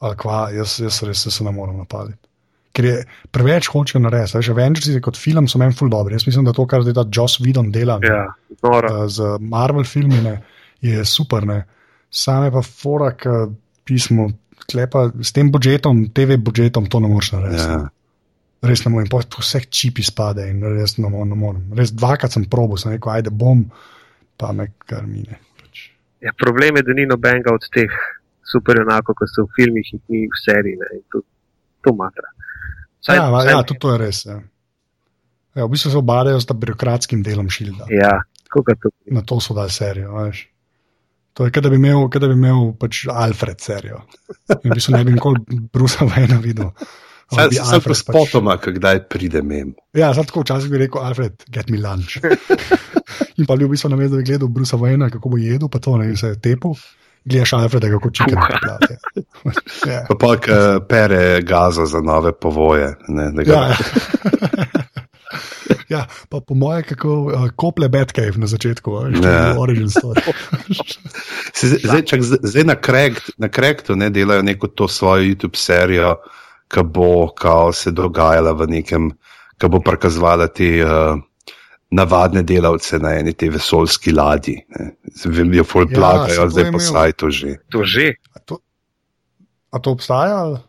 Ali kva, jaz, jaz res se ne morem napaditi. Ker je preveč hočejo narediti. Veš, Avengers je kot film, so meni ful dobri. Jaz mislim, da to, kar zdaj ta Joss Whedon dela ja eh, z Marvel filmi, ne, je super. Ne. Same pa forak pismo, klepa s tem budžetom, TV budžetom, to ne moreš narediti. ja. Res ne morem, vse čipi spade in res ne morem. Ne morem. Res dvakrat sem probil, sem rekel, ajde bom, pa me kar mine. Pač. Ja, problem je, da ni nobenega od teh superjunakov, kot so v filmih in ni v seriji. Ne, to, to matra. Vsaj- Ja, vsaj- ja, tudi to je res. Ja. Ja, v bistvu se obadajo s tem birokratskim delom šilda. Ja. Na to so dali serijo. Veš. To je, kot da bi imel, kot da bi imel pač Alfred serijo. In v bistvu ne bi nikoli Brusa Vajna videl. Bi Sam sem spotoma, pač... kdaj pride mem. Ja, zdaj tako včasih bi rekel, Alfred, get me lunch. In pa bi v bistvu na mestu gledal Brusa Vajna, kako bo jedel, pa to ne vem, se tepu. Gledaš Alfreda, kako čiken Kuha. poplave. Ja. Pa pa k pere gazo za nove povoje. Ne, ga, Ja, ja. pa po moje, kako uh, kople Batcave na začetku, veš, Ja. origin story. Zdaj, čak, zdaj, na, Cracked, na Cracktu ne delajo neko to svojo YouTube serijo, ki bo kao, se dogajala v nekem, ki bo prikazovala te uh, navadne delavce na eni te vesoljski ladji. ne. Vem, jo ful Ja, plagajo, saj to zdaj je po imel. sajtu že. To že. A to, a to obstaja? ali?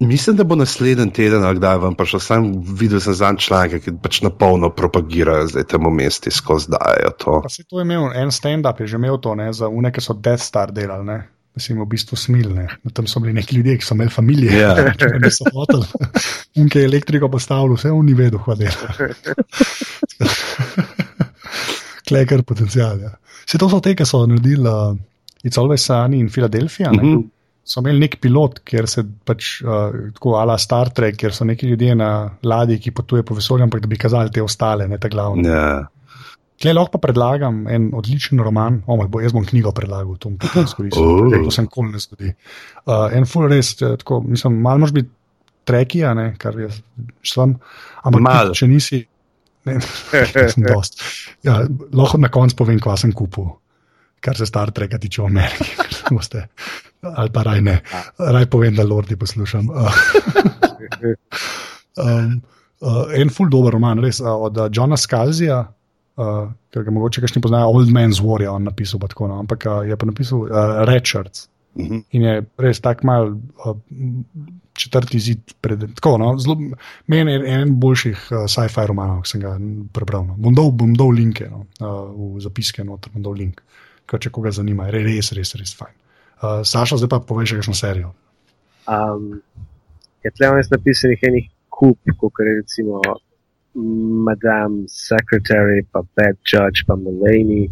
Mislim, da bo naslednji teden, ali kdaj vam prišel. Sam videl sem zanj članke, ki pač na polno propagirajo zdaj temu mesti skozi dajo to. Pa se to je imel, en stand-up je že imel to, ne, za une, ki so Death Star delali, ne. Da si jim v bistvu smilne. Tam so bili neki ljudje, ki so imeli familije. Ja. Če pa niso hoteli. Unke je elektriko postavil, vse on ni vedel, kaj dela. Kleker potencial. Ja. Se to so te, ki so naredili uh, It's Always Sunny in Philadelphia. Mm -hmm. So imeli nek pilot, kjer se pač uh, tako ala Star Trek, kjer so neki ljudje na ladji, ki potuje po vesolju, ampak da bi kazali te ostale, ne te glavne. Ja. Tle lahko predlagam en odličen roman, o moj bog, jaz bom knjigo predlagal, to bom tudi izkoristil. Oh. To se nikoli ne zgodi. Uh, en full res, eh, tako, mislim, malo moraš biti trekija, ne, kar jaz sem, ampak tudi, če nisi, ne, sem dost. Ja, lahko na koncu povem, kva sem kupil, kar se Star Treka tiče v Ameriki. boste- Ali pa raj ne, raj povem, da Lordi poslušam. Uh, um, uh, en full dober roman, res uh, od uh, Johna Scalzija, uh, ki ga mogoče kakšni poznajo, Old Man's War je on napisal, tako, no, ampak uh, je pa napisal uh, Red Shirts. Mhm. In je res tako mal uh, četrti zid. Pred, tako, no, zelo, meni je en boljših uh, sci-fi romanov, ki sem ga prebral. No. Bom, dal, bom dal linke no, uh, v zapiske, noter bom dal link, kar če koga zanima, je res, res, res fajn. Uh, Saša, zdaj pa poveš kakšno serijo. Um, je tle vmes napisanih enih kup, kot je recimo Madame Secretary, pa Bad Judge, pa Mulaney.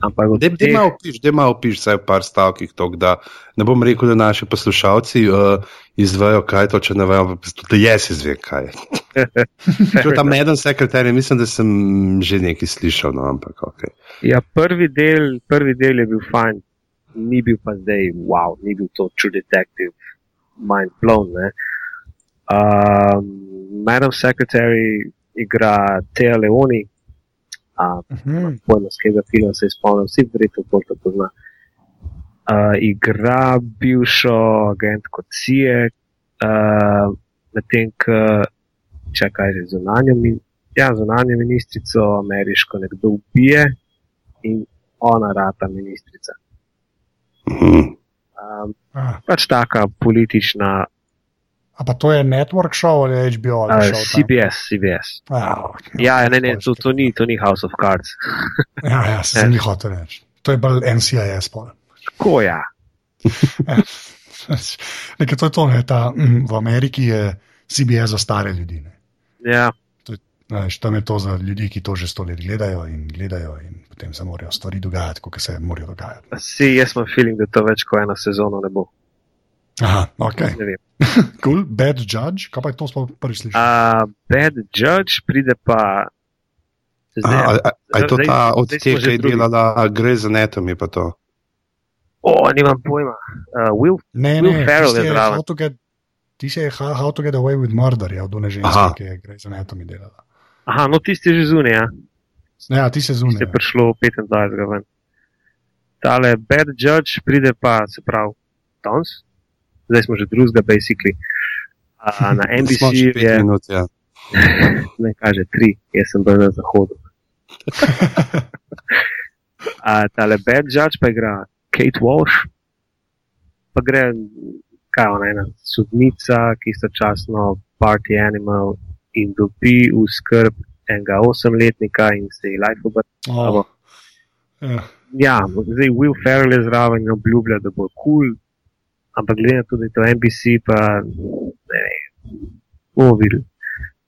Ampak Da teh- malo opiš, da malo opiš, vsaj v par stavkih, to, da ne bom rekel, da naši poslušalci uh, izvejo, kaj to, če ne vejo, tudi jaz izvem, kaj je. Če tam eden sekretar, mislim, da sem že nekaj slišal, no, ampak ok. Ja, prvi del, prvi del je bil fajn, ni bil pa zdaj, wow, ni bil to True Detective, mind blown. Ne? Um, Madam Secretary igra Teo Leoni, uh, Mhm. pojma z katerega filma se spomnil, vsi verjetno to tako zna. Uh, igra bivšo agentko CIA, uh, medtem ko čakaj že zunanjo, ja, zunanjo ministrico ameriško nekdo ubije in ona rata ministrica. Mhm. Um, pač taka politična, a pa to je network show ali je HBO ali uh, Showtime? CBS, CBS. Ah, Ja, ne, ne, to, to, ni, to ni House of Cards. Ja, ja, se jih hotel reči. To je bolj NCIS. Tako ja. Nekaj to je to, ne, ta, mm, v Ameriki je CBS za stare ljudi. Ne. ja. Znaš, tam je to za ljudi, ki to že sto let gledajo in gledajo, in potem se morajo stvari dogajati, kot se morajo dogajati. Si, jaz imam feeling, da to več kot ena sezona ne bo. Aha, ok. Ne. Cool, bad judge, kaj pa je to sploh prvi slišal? Uh, bad Judge pride pa. A, Zdaj, a, a, a je to zdaj- ta od smo teh, ki je delala Grey's Anatomy, pa to? o, nimam pojma. Uh, Will, Ne, Will ne, Ferrell je je zraven. How to get- Ti si je how, to get away with murder, je od one ženske, Aha. ki je Grey's Anatomy delala. aha, no tisti je že zunaj, ja. Ja, ti se Tisti zunaj. je prišlo 25. ven. Tale Bad Judge pride pa, se pravi, danes, zdaj smo že drugega, basically. Uh, na Smo že NBC pet je, minut, ja. ne kaže tri, jaz sem bil na zahodu. Uh, tale Bad Judge pa igra Kate Walsh, pa gre, kaj ona ena sodnica, ki istočasno party animal in dobi v skrb enega osemletnika in se ji life obrne. Oh, ja. Ja, zdaj Will Ferrell je zraven in obljublja, da bo kul, cool, ampak glede na to, da je to NBC, pa ne vem, bomo videli.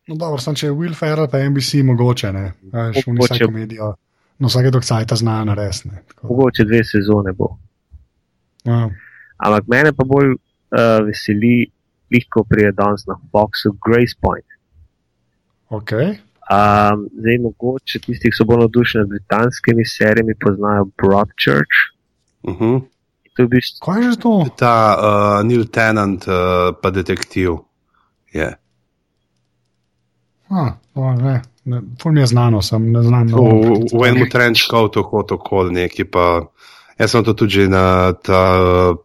No, dobro, sem, če je Will Ferrell pa NBC mogoče, ne. Veš, v vsako medijo. No, vsake dok sajta zna naresne. Mogoče dve sezone bo. Ja. Ampak mene pa bolj uh, veseli, lahko pride danes na Foxu Grace Point. Ok, Um, zdaj, mogoče tisti, ki so bolj navdušeni nad britanskimi serijami, poznajo Broadchurch. Uh -huh. To je v bistvu kaj je že to? Ta uh, Neil Tennant, uh, pa detektiv. Je. Ah, o, ne, ne, ful mi je znano, sem ne znam. V, no, v, v enem trenčkovtu hotel okoli neki, pa jaz sem to tudi že na ta uh,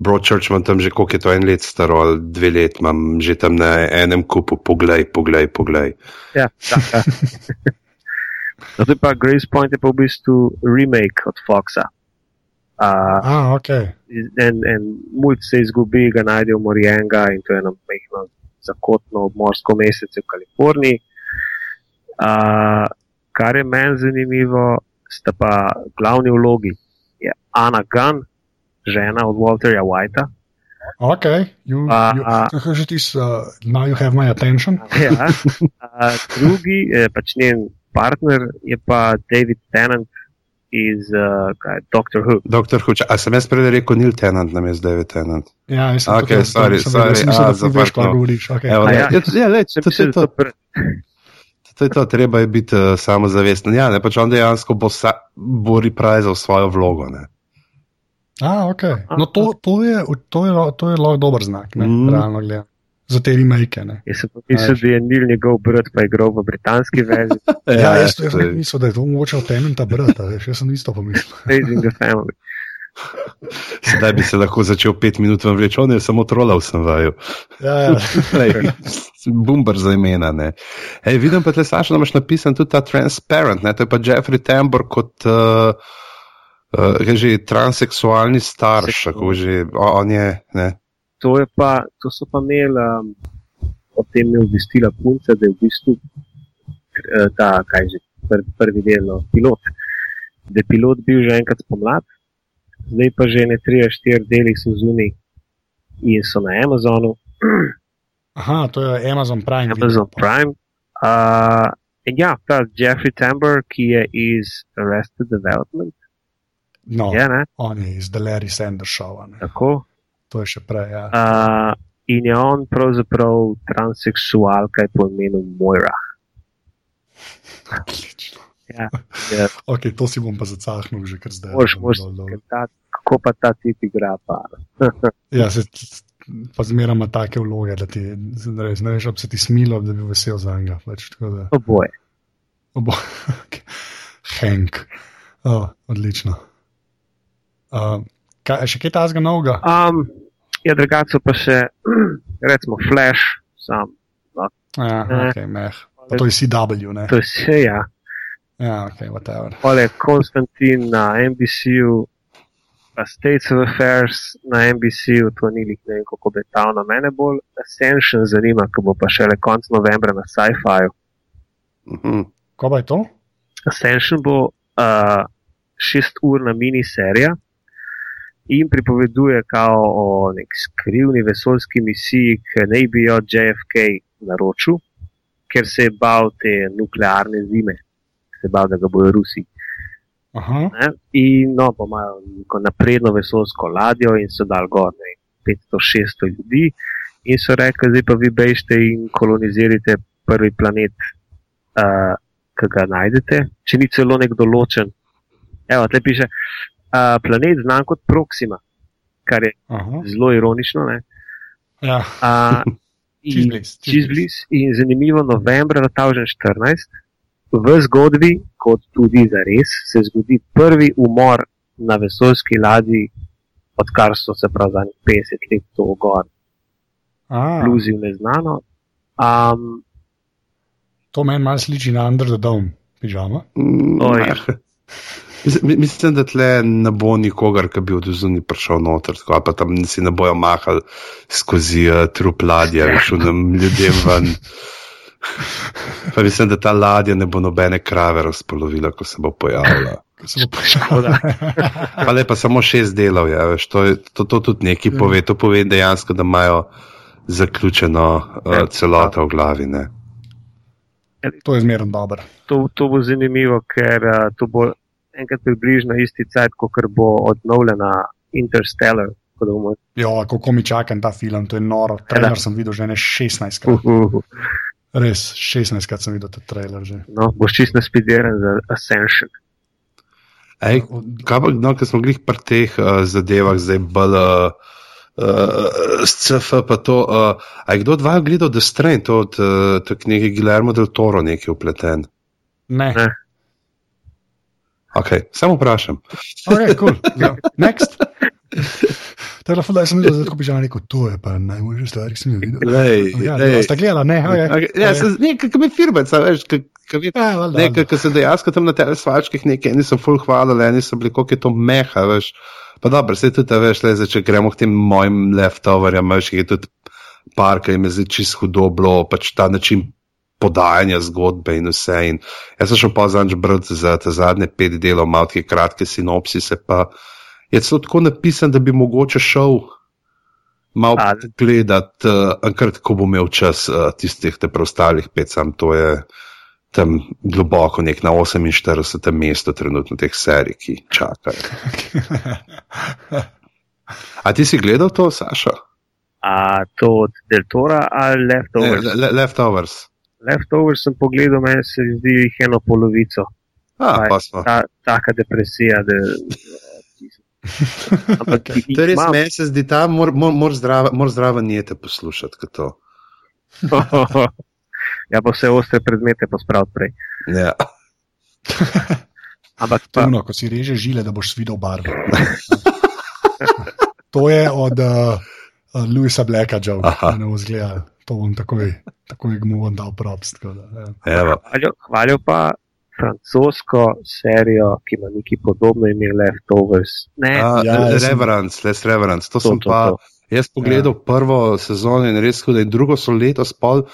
Broadchurch, imam tam že koliko je to en let staro, ali dve let, imam že tam na enem kupu, poglej, poglej, poglej. Ja, taka. no, to je pa Grace Point, je pa v bistvu remake od Foxa. Uh, Ah, ok. en, en mulj se izgubi, ga najdejo Morienga in to je eno mehko zakotno obmorsko mesece v Kaliforniji. Uh, kar je meni zanimivo, sta pa glavni vlogi. Je Anna Gunn, žena od Walterja Whitea. Ok, you, A, you, kako že ti, uh, now you have my attention. Ja. Uh, drugi, eh, pač njen partner, je pa David Tennant iz uh, kaj, Doctor Who. Doktor Huč, a sem jaz prej rekel Neil Tennant, nam je zdaj David Tennant. Ja, jaz sem Ok, tukaj- sorry, sem sorry, sem mislil, a, da ful veš, kaj govoriš. Okay. Evo, ja, ja. ja, Sem to, to, mislil, to, to to je to, treba je biti uh, samozavesten. Ja, ne, pač on dejansko bo, sa, bo reprisal svojo vlogo. Ne. A, ok. No, to, to, je, to, je, to je lahko dober znak, ne, mm. realno gledano. Za te remake. Ne. jaz sem mislil, da je Nil njegov brat, pa je igral v britanski verziji, Ja, jaz, jaz to je- sem mislil, da je to mogoče od Tenenta brata, veš, jaz sem isto pomislil. Raising the Family. Sedaj bi se lahko začel pet minut vam reči, on je samo trolal sem vaju. Ja, ja. Lej, Bumbar za imena. ne. Ej, vidim pa, da imaš napisan tudi ta Transparent, ne? to je pa Jeffrey Tambor kot, uh, Uh, že transseksualni starš, kako že on je. Ne? To, pa, to so pa imeli, um, o tem je obvestila punca, da je v bistvu uh, ta, kaj že, pr, prvi del, no, pilot. Da je pilot bil že enkrat spomlad, zdaj pa že ne 3-4 deli so zunaj in so na Amazonu. Aha, to je Amazon Prime. Amazon video. Prime. Uh, in ja, ta Jeffrey Tambor, ki je iz Arrested Development. No, je, ne? on je iz The Larry Sanders Show. Tako. To je še prej. Ja. Uh, in je on pravzaprav transseksual, kaj po imenu Mojra. Odlično. Ja, ja. okay, to si bom pa zacahnil, že kar zdaj. Mož, mož, ta, kako pa ta tip igra? Pa. ja, se, pa zmeraj ima take vloge, da ti res, ne veš, ob se ti smilo, da bi bil vesel za njega. Pač, Oboje. Oboje. Hank. Oh, odlično. Uh, kaj, še kaj tazga novega? Um, ja, drugače pa še, recimo, Flash, sam. No. Ja, ok, meh. Pa to je CW, ne? To je vse, ja. Ja, ok, whatever. Ole, Konstantin na NBC-ju, pa States of Affairs na NBC-ju, to ni lik ne vem, kako betavno. Mene bolj Ascension zanima, ko bo pa šele konc novembra na Sci-Fi-ju. Mm -hmm. Ko pa je to? Ascension bo uh, šesturna miniserija in pripoveduje kao o nek skrivni vesoljski misiji, ki naj bi jo JFK naročil, ker se je bal te nuklearne zime, se je bal, da ga bojo Rusi. In no, pa imajo neko napredno vesoljsko ladjo in so dal gor 500-600 ljudi. In so rekli, zdaj pa vi bežite in kolonizirate prvi planet, uh, ki ga najdete, če ni celo nek določen. Evo, te piše, uh, planet znan kot Proxima, kar je Aha. zelo ironično. Ja. Uh, Čez bliz. In zanimivo, novembra 2014, v zgodbi, kot tudi za res, se zgodi prvi umor na vesoljski ladji, odkar so se prav zadnjih 50 let to ogor. Bluzi v neznano. Um, to meni malo sliči na Under the Dome, pižama. Mm, oh, ja. Mislim, da tle ne bo nikogar, ki bi od zunaj prišel noter, tako pa tam si ne bojo mahali skozi uh, trup ladje, veš, nam ljudem ven. Pa mislim, da ta ladja ne bo nobene krave razpolovila, ko se bo pojavila. pa lepa samo šest delov, ja, veš, to, je, to, to tudi neki ja. pove, to pove dejansko, da imajo zaključeno uh, celoto v glavi. Ne. To je zmerno dobro. To, to bo zanimivo, ker uh, to bo enkrat približno isti cajt, kot bo odnovljena Interstellar. Ja, kako mi čakam ta film, to je noro. Trailer sem videl že ne 16 krat. Uh, uh, uh. Res, 16 krat sem videl ta trailer že. No, boš čist naspediran za Ascension. Ej, kaj pa, no, ker smo glih pri teh uh, zadevah, zdaj bolj uh, uh, SCF, pa to. Uh, a je kdo od vaju gledal The Strain, to od uh, knjige Guillermo del Toro, nekaj upleten? Ne. ne. Ok, samo vprašam. Ok, cool. Ja. Next. Telefon, da sem videl, da je tako pižam rekel, to je pa najboljša stvar, ki sem jo videl. Lej, ja, lej. Ste gledali, ne? Okay. Okay. Ja, okay. ne, kakor mi firmec, veš, ki se dejansko tam na teh svačkih nekaj, eni so full hvalili, eni so bili, koliko je to meha, veš. Pa dobro, se tudi, veš, le, če gremo k tem mojim leftoverjem, veš, je tudi par, ki jim je zdaj čisto hudoblo, pač ta način podajanja zgodbe in vse. In jaz sem šel pa zadnjič brati za te zadnje pet delov, malo te kratke sinopsise, pa je celo tako napisan, da bi mogoče šel malo gledati, uh, ko bom imel čas uh, tistih preostalih pet, sam to je. Tam globoko, nek na 48. mestu, trenutno teh serij, ki čakajo. A ti si gledal to, Saša? A to od Deltora ali Leftovers? Ne, le, leftovers. Leftovers sem pogledal, meni se zdi jih eno polovico. A, pa smo. Ta, taka depresija. Da, Ampak. To je res, meni se zdi, da moraš mor, mor zdrava, mor zdrava nijete poslušati. ja, pa vse ostre predmete pospraviti prej. Ja. Ampak, pa... Tuno, ko si reže žile, da boš videl barvo. to je od uh, Louisa Blacka, Joe, ki ne bo zgledal to bom takoj, takoj mu bom dal props. Ja. Hvalil pa francosko serijo, ki ima neki podobno ime Leftovers. Ne, A, Ja, sem- Reverence, Les Reverence. To, To, sem to, pa to. jaz pogledal ja. prvo sezono in res hudo, in drugo so letos pol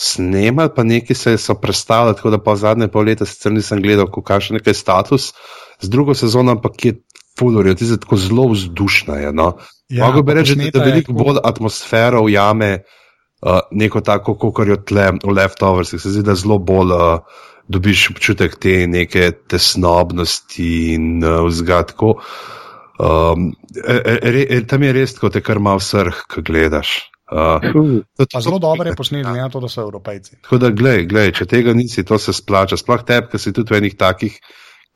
snemali, pa neki se so predstavljali, tako da pa zadnje pol leta sicer nisem gledal, kakšen je status. Z drugo sezono ampak je fulorijo, ti se tako zelo vzdušna je. No? Ja, Mogoče bi reči, da, je veliko bolj atmosfero ujame uh, neko tako, kot je tle v Leftovers. Se zdi, da zelo bolj uh, dobiš občutek te neke tesnobnosti in uh, vzgadko. Um, re, re, re, tam je res, ko te kar malo srh, ko gledaš. Uh, to, zelo dobro je posnet, glede na to, da so evropejci. Tako da, glej, glej, če tega nisi, to se splača. Sploh tebi, ki si tudi v enih takih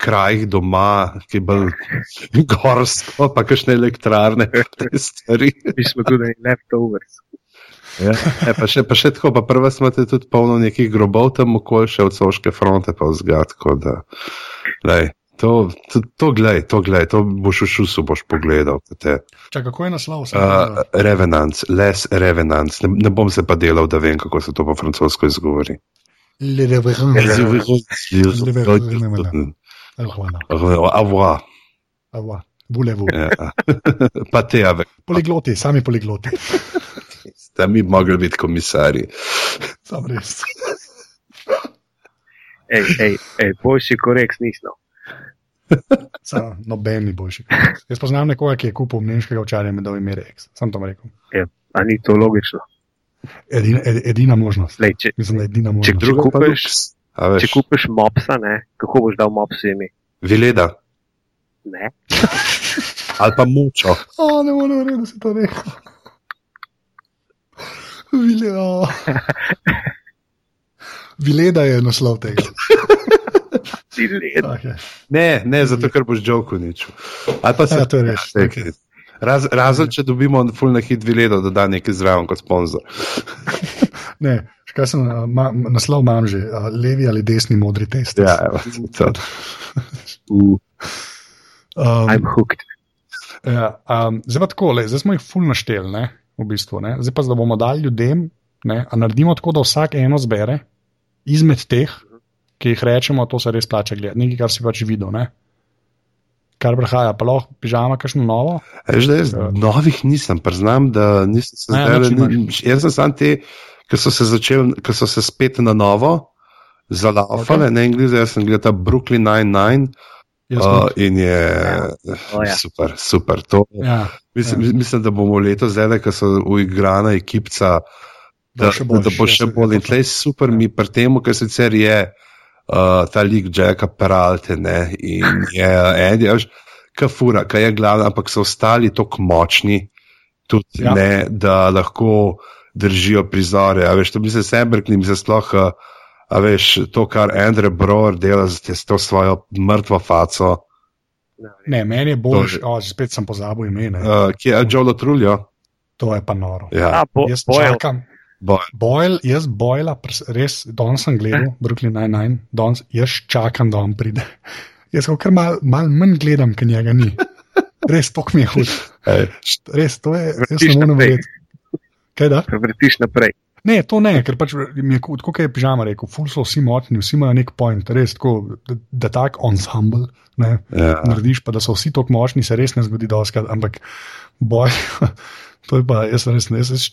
krajih doma, ki je bolj gorsko, pa kakšne elektrarne, te stvari. mi smo tudi Leftovers. Ja, e, pa, še, pa še tako, pa prva smo te tudi polno nekih grobov tam okoli, še od soške fronte pa vzgad. tako da, glej, To, to, to glej, to glej, to boš v šusu boš pogledal. Te, Čak, kako je naslov? uh, revenants, les revenants. Ne, ne bom se pa delal, da vem, kako se to po francosko izgovori. Avoir. Voulez-vous. Ja. Pa te, ave. Poligloti, sami poligloti. Da mi bi mogli biti komisarji. Sam res. Ej, ej, ej, boljši koreks nismo. Sam, noben ni boljši. Jaz poznam nekoga, ki je kupil nemškega očarja med ovimi Rex. Sam to rekel. A ni to logično? Edina, ed, edina možnost. Lej, če, Mislim, da je edina če, možnost. če, kupiš, A veš, če kupiš mopsa, ne, kako boš dal mopsu ime? Vileda Ne? ali pa mučo. O, ne morem verjeti, da si to rekel. Vileda. Vileda je naslov tega. Si led. Okay. Ne, ne, zato ker boš žoku nič. Ali pa se Ja, to res. Ja, okay. Raz, razen, če dobimo full na hit Viledo, da da nekaj zraven kot sponzor. Ne, kaj sem, ma, naslov imam že, levi ali desni modri test. Ja, evo, to. Um, I'm hooked. ja, um, zdaj pa tako, le, zdaj smo jih ful našteli, ne, v bistvu. Ne. Zdaj pa, da bomo dali ljudem, ne, a naredimo tako, da vsak eno zbere izmed teh, ki jih rečemo, to se res plača gledati, nekaj, kar si pač videl. Ne. Kar prihaja, pa lahko pižama, kakšno novo. Veš, da jaz Ja. novih nisem, priznam, da nisem se nič Jaz sem sam te, ki so se začeli, ki so se spet na novo zalaufale, Ok. okay. ne Englize, jaz sem gledal ta Brooklyn Nine-Nine Jaz uh, in je O, ja. super, super. To, Ja, mislim, ja. mislim, da bomo letos, zdaj, ko so uigrana ekipca, da, da, da bo še bolj. In tleh super mi pri tem, ker sicer je uh, ta lik Jacka Peralte ne, in je Andy, veš, kafura, kaj je glavna, ampak so ostali tako močni, tudi Ja. ja. ne, da lahko držijo prizore. A veš, to bi se sembrkni, bi se sploh. Uh, A veš, to, kar Andrej Brower dela z to svojo mrtvo faco, ne, meni je bolj, To o, spet sem pozabil ime, ne. uh, ki je Joe Truljo. to je pa noro. Ja, A, bo, Jaz bojo. čakam. Boyle, jaz Boyla, pres- res, danes sem gledal, Brooklyn Nine-Nine, danes jaz čakam, da on pride. Jaz ga kar mal, mal manj gledam, ker njega ni. Res, to mi je hud. Ej, Res, to je, jaz ne morem naprej. verjeti. Kaj da? Vrtiš naprej. Ne, to ne, ker pač mi je, kot kot je pižama rekel, ful so vsi močni, vsi imajo nek point, res tako, da, da tak ensemble, ne, Ja. narediš pa, da so vsi tako močni, se res ne zgodi doskrat, ampak boj. To je pa, jaz res ne, jaz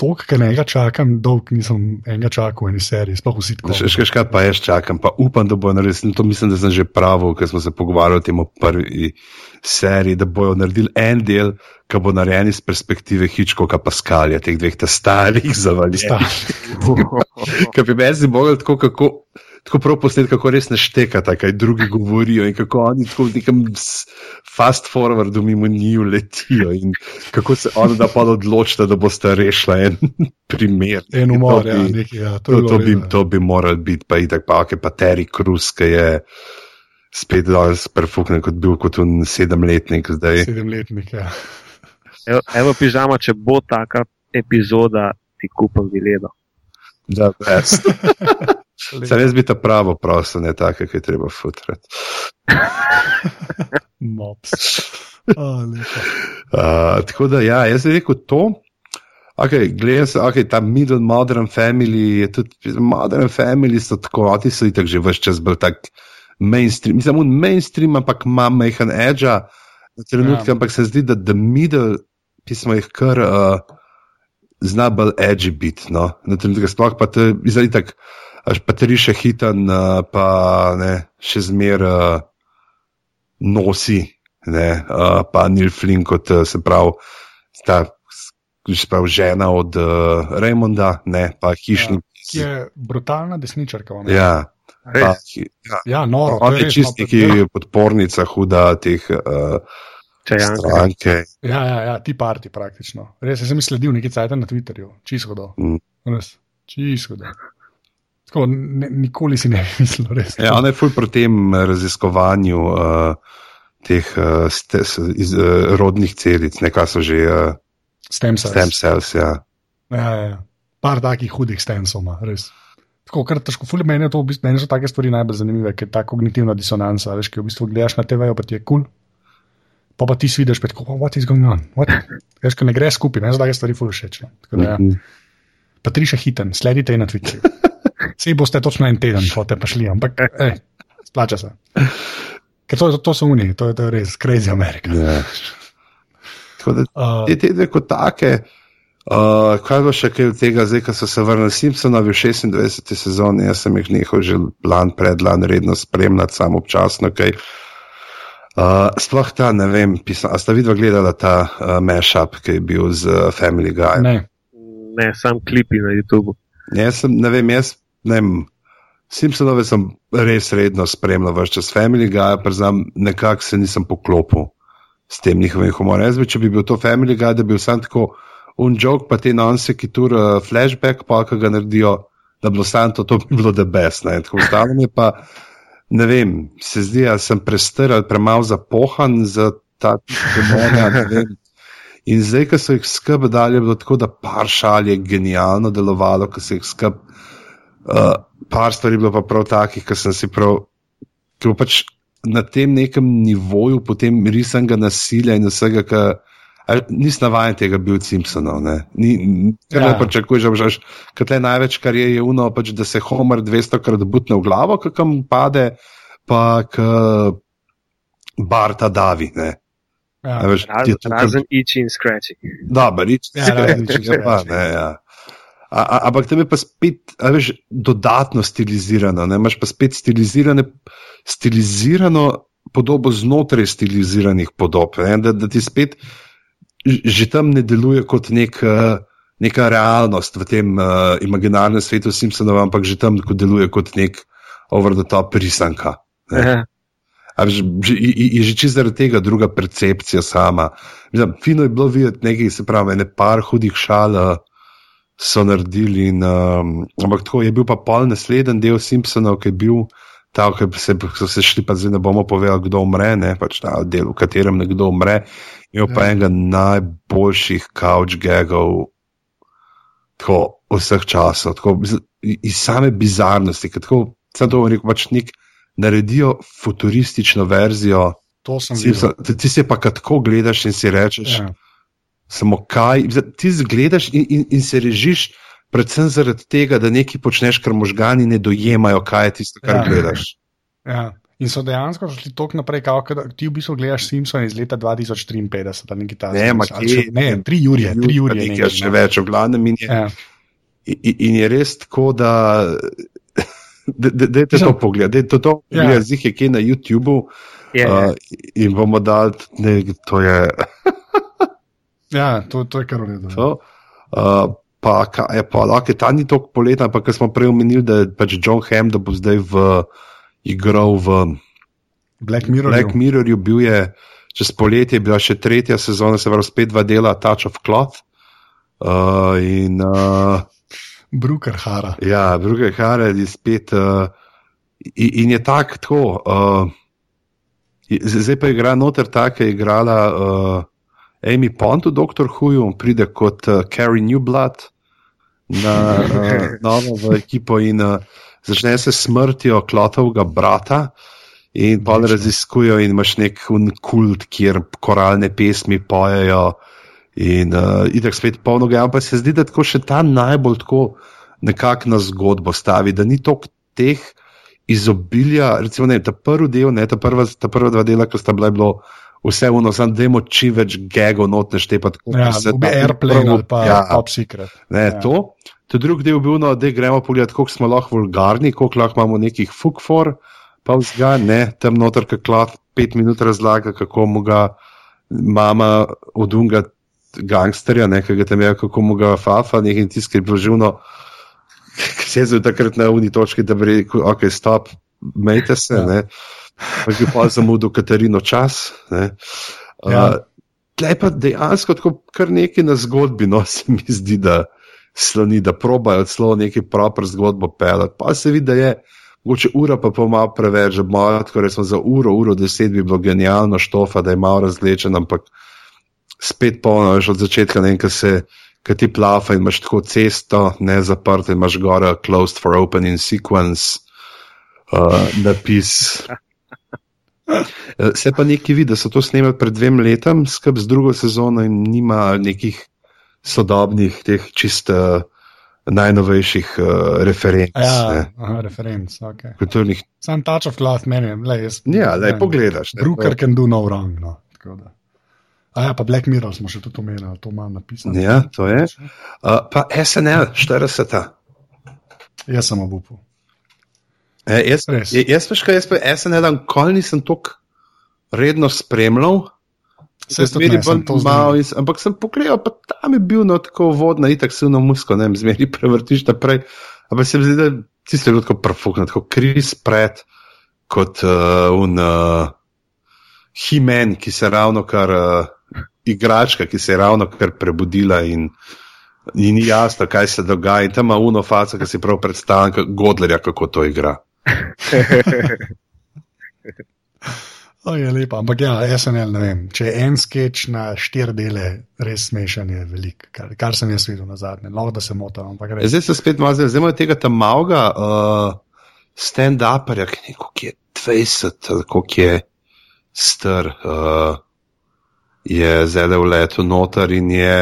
toliko, ker enega čakam, dolg nisem enega čakal v eni seriji, sploh vsi tako. Še kaj pa jaz čakam, pa upam, da bo naredil. To mislim, da sem že pravil, ker smo se pogovarjali o tem prvi seriji, da bojo naredili en del, ki bo narejen iz perspektive Hitchcocka Pascalja, teh dveh ta starih zavaljev. Ker bi meni si mogel tako, kako. Tako prav posnet, kako res ne štekata, kaj drugi govorijo in kako oni tako v nekem fast forwardu mimo njiju letijo in kako se oni da pa odločita, da boste rešila en primer. En umor, To ja, nekaj, ja, to, To, to, bi, ja. to bi moral biti, pa itak, pa okay, pa Terry Cruz, ki je spet danes prefuknen, kot bil kot un sedemletnik zdaj. sedemletnik. Ja. Evo, evo pižama, če bo taka epizoda, ti kupim viledo. Da, best. Sam jaz bi ta pravo prosil, ne take, ki je treba futrati. Mops. Oh. Uh, tako da, ja, jaz bi rekel to. Okay, Gledaj se, okay, ta middle modern family je tudi, modern family so tako, ti so itak že vse čas bolj tak mainstream, mislim, un mainstream, ampak ima majhen edge na trenutke, ja. ampak se zdi, da the middle, pismo jih kar uh, zna bolj edgy biti, no, na trenutke sploh pa to je, izali tak, až pa tri še hitan, uh, pa ne, še zmer uh, nosi, ne, uh, pa Neil Flynn kot uh, se pravi, ta sprav, žena od uh, Raymonda, ne pa hišnik. Ja, ki je brutalna desničarka. Ja, pa, ja. ja, noro. On je čist neki ja. podpornica, huda teh. Uh, Stranke. Ja, ja, ja, ti parti praktično. Res sem sledil nekaj cajt na Twitterju, čisto do. Mm. Čisto do. Tako, ne, nikoli si ne bi mislil, res. Ja, on je ful pri tem raziskovanju uh, teh uh, ste, iz, uh, rodnih celic, nekaj so že. Uh, Stem cells. Stem cells ja. Ja, ja, ja. Par takih hudih stemsov ima, res. Tako, kar težko, fuli meni je to, v bistvu, meni so take stvari najbolj zanimive, ker je ta kognitivna disonanca, veš, ki v bistvu gledaš na TV, pa ti je kul. Cool. Pa pa ti vidiš, pa tako, what is going on? Veš, ko ne gre skupaj, meni so take stvari fuli všeč. Ja. Mhm. Pa tri še hiten, sledite na Twitterju. Vsi boste točno en teden, hote pa šli, ampak, ej, splača se. Ker to, to so uniji, to, to je res, crazy Amerika. Yeah. Ja. Tako da te tedne kot take, uh, kaj bo še kaj od tega, zdaj, ko so se vrnili Simpsonovi v 26. sezoni, jaz sem jih nehal že plan pred lan redno spremljati, samo občasno. Kaj. Uh, sploh ta, ne vem, pisam, a sta vidva gledala ta uh, mashup, ki je bil z uh, Family Guy? Ne, ne sam klipi na YouTubu. Jaz sem, ne vem, jaz ne vem. Simpsonove sem res redno spremljal, vse čas Family Guy, pa znam, nekako se nisem poklopil s tem njihovim humorjem. Jaz bi, če bi bil to Family Guy, da bi bil sam tako unjok, pa te nonce, ki tu uh, flashback, pa ki ga naredijo, da bi sam to, to bi bilo best. Ne? Tako ostalo mi pa, ne vem, se zdi, da sem prestrl, premalo zapohan za ta humor. In zdaj, ko so jih skrb dali, je bilo tako, da par šal je genialno delovalo, ko so jih skrb. Uh, par stvari je bilo pa prav takih, ki sem si prav, ki pač na tem nekem nivoju, potem risanega nasilja in vsega, kar nisi navaden tega bil Simpsonov. Ne, ni, kar ja. ne pričakuješ, že že kaj je največ, kar je, je uno, pač, da se Homer 200 krat butne v glavo, kakam pade, pa k Barta Davi. Ne. Ja. Ne, veš, Raz, to, razen iči in skreči. Dobro, iči in skreči. Ampak tam je pa spet, veš, dodatno stilizirano. Ne? Imaš pa spet stilizirano podobo znotraj stiliziranih podob. Da, da ti spet že tam ne deluje kot nek, neka realnost v tem uh, imaginarnem svetu Simpsonov, ampak že tam deluje kot nek over-the-top risanka. Je že čisto zaradi tega druga percepcija sama. Mislim, fino je bilo videti nekaj, se pravi, ne par hudih šal. Uh, so naredili. In, um, ampak tako je bil pa pol naslednji del Simpsonov, ki je bil ta, ki se, so se šli, pa zdaj ne bomo povedali, kdo umre, ne pač ta del, v katerem nekdo umre. In pa ja. enega najboljših couch gagov tako, vseh časov, tako, iz same bizarnosti. Tako, sem to rekel, pač nek naredijo futuristično verzijo. To sem videl. Ti si pa tako gledaš in si rečeš. Ja samo kaj, ti zgledaš in, in, in se režiš, predvsem zaradi tega, da nekaj počneš, kar možgani ne dojemajo, kaj je tisto, kar ja. gledaš. Ja. In so dejansko šli tako naprej, kot da ti v bistvu gledaš Simpson iz leta 2053 ali nekaj takega. Ne, ma, kje, ne, tri Jurije, tri Jurije. Nekaj še več, v glavnem. In je, ja. in, in je res tako, da. Da je to pogled, da je to pogled, ja. zdaj je kaj na YouTubu. Yeah. Uh, in bomo dali, da je to. Ja, to, to je kar v redu. Ja. Uh, pa je pa lahko ta ni tako poleten, ampak smo prej omenili, da je pač John Hamm, da bo zdaj v, igral v Black Mirror. Black Mirror bil je čez poletje, bila še tretja sezona, se pravi spet dva dela Touch of Cloth. Uh, in, uh, Brooker Hara. Ja, Brooker Hara je spet. Uh, in, in je tak, tako. Uh, zdaj pa igra noter, tako je igrala. Uh, Amy Pond v Doctor Who, pride kot uh, Carrie Newblood na uh, novo ekipo in uh, začne se smrtjo klotovega brata. In pa raziskujejo, in imaš nek kult, kjer koralne pesmi pojejo, In uh, idek spet polno ga, ampak se zdi, da tako še ta najbolj tako nekako na zgodbo stavi, da ni toliko teh izobilja, recimo ne, ta prvi del, ne, ta prva, ta prva dva dela, ki sta bila bilo vse uno, sam dajmo čim več gego not neštepati. Ja, se v Airplane ali pa ja, Top Secret. Ne, Ja. to. To drugi del je bil, no, da gremo pogledati, koliko smo lahko vulgarni, koliko lahko imamo nekih fukfor, pa vzga, ne, tam noter, ki klat pet minut razlaga, kako mu ga mama odunga gangsterja, ne, ki ga tam je, kako mu ga fafa, nekaj tiskaj blaživno, ki se je zdaj takrat na uni točki, da bi rekel, ok, stop, mejte se, Ja. ne, pa je pa zamudil Katarino čas, ne. Ja. Uh, Tlej pa dejansko tako kar nekaj na zgodbi, no se mi zdi, da sloni, da probajo celo neki proper zgodbo pelati. Pa se vidi, da je mogoče ura pa pol malo preveč, že malo, tako resmo za uro, uro deset bi bilo genialno štofa, da je malo razlečen, ampak spet polno, veš od začetka, ne vem, kaj se, kaj ti plafa in imaš tako cesto, ne zaprto in imaš gore closed for open in sequence uh, napis. Eh, Se pa nekaj vidi, da so to snemali pred dvem letom, skrb z drugo sezono in nima nekih sodobnih, teh čist uh, najnovejših uh, referenc. Ja, ne, aha, referenc. Okay. kulturnih. Sam touch of cloth meni lej, jaz. Ja, ne, pogledaš. ne, Brooker to- can do no wrong. No. A ja, pa Black Mirror smo še tudi omenili, to imam napisano. Ja, to je. Uh, pa SNL 40. Jaz sem obupal. E, jaz, Res. jaz veš, kaj jaz pa SNL nikoli nisem tako redno spremljal. Tudi Zmeri bolj malo, s- ampak sem pogledal, pa tam je bil no tako vodna, itak silno musko, ne vem, zmeri prevrtiš naprej. Ampak se mi zdi, da tisti je tako profuknjen, tako kris pred kot uh, un uh, Himen, ki se ravno kar uh, igračka, ki se je ravno kar prebudila in, in ni jasno, kaj se dogaja. In tam ima uno faca, ki si prav predstavlja, Godlerja, kako to igra. O, je lepa, ampak ja, SNL ne vem. Če je en sketch na štiri dele, res smešen je velik, kar, kar sem jaz videl na zadnje. Lahko da se motim, ampak res. Zdaj se spet malo zdaj, zdaj imajo tega tam malega uh, stand-uperja, ki je nekako je 20, ali koliko je star, uh, je zdaj v letu noter in, je,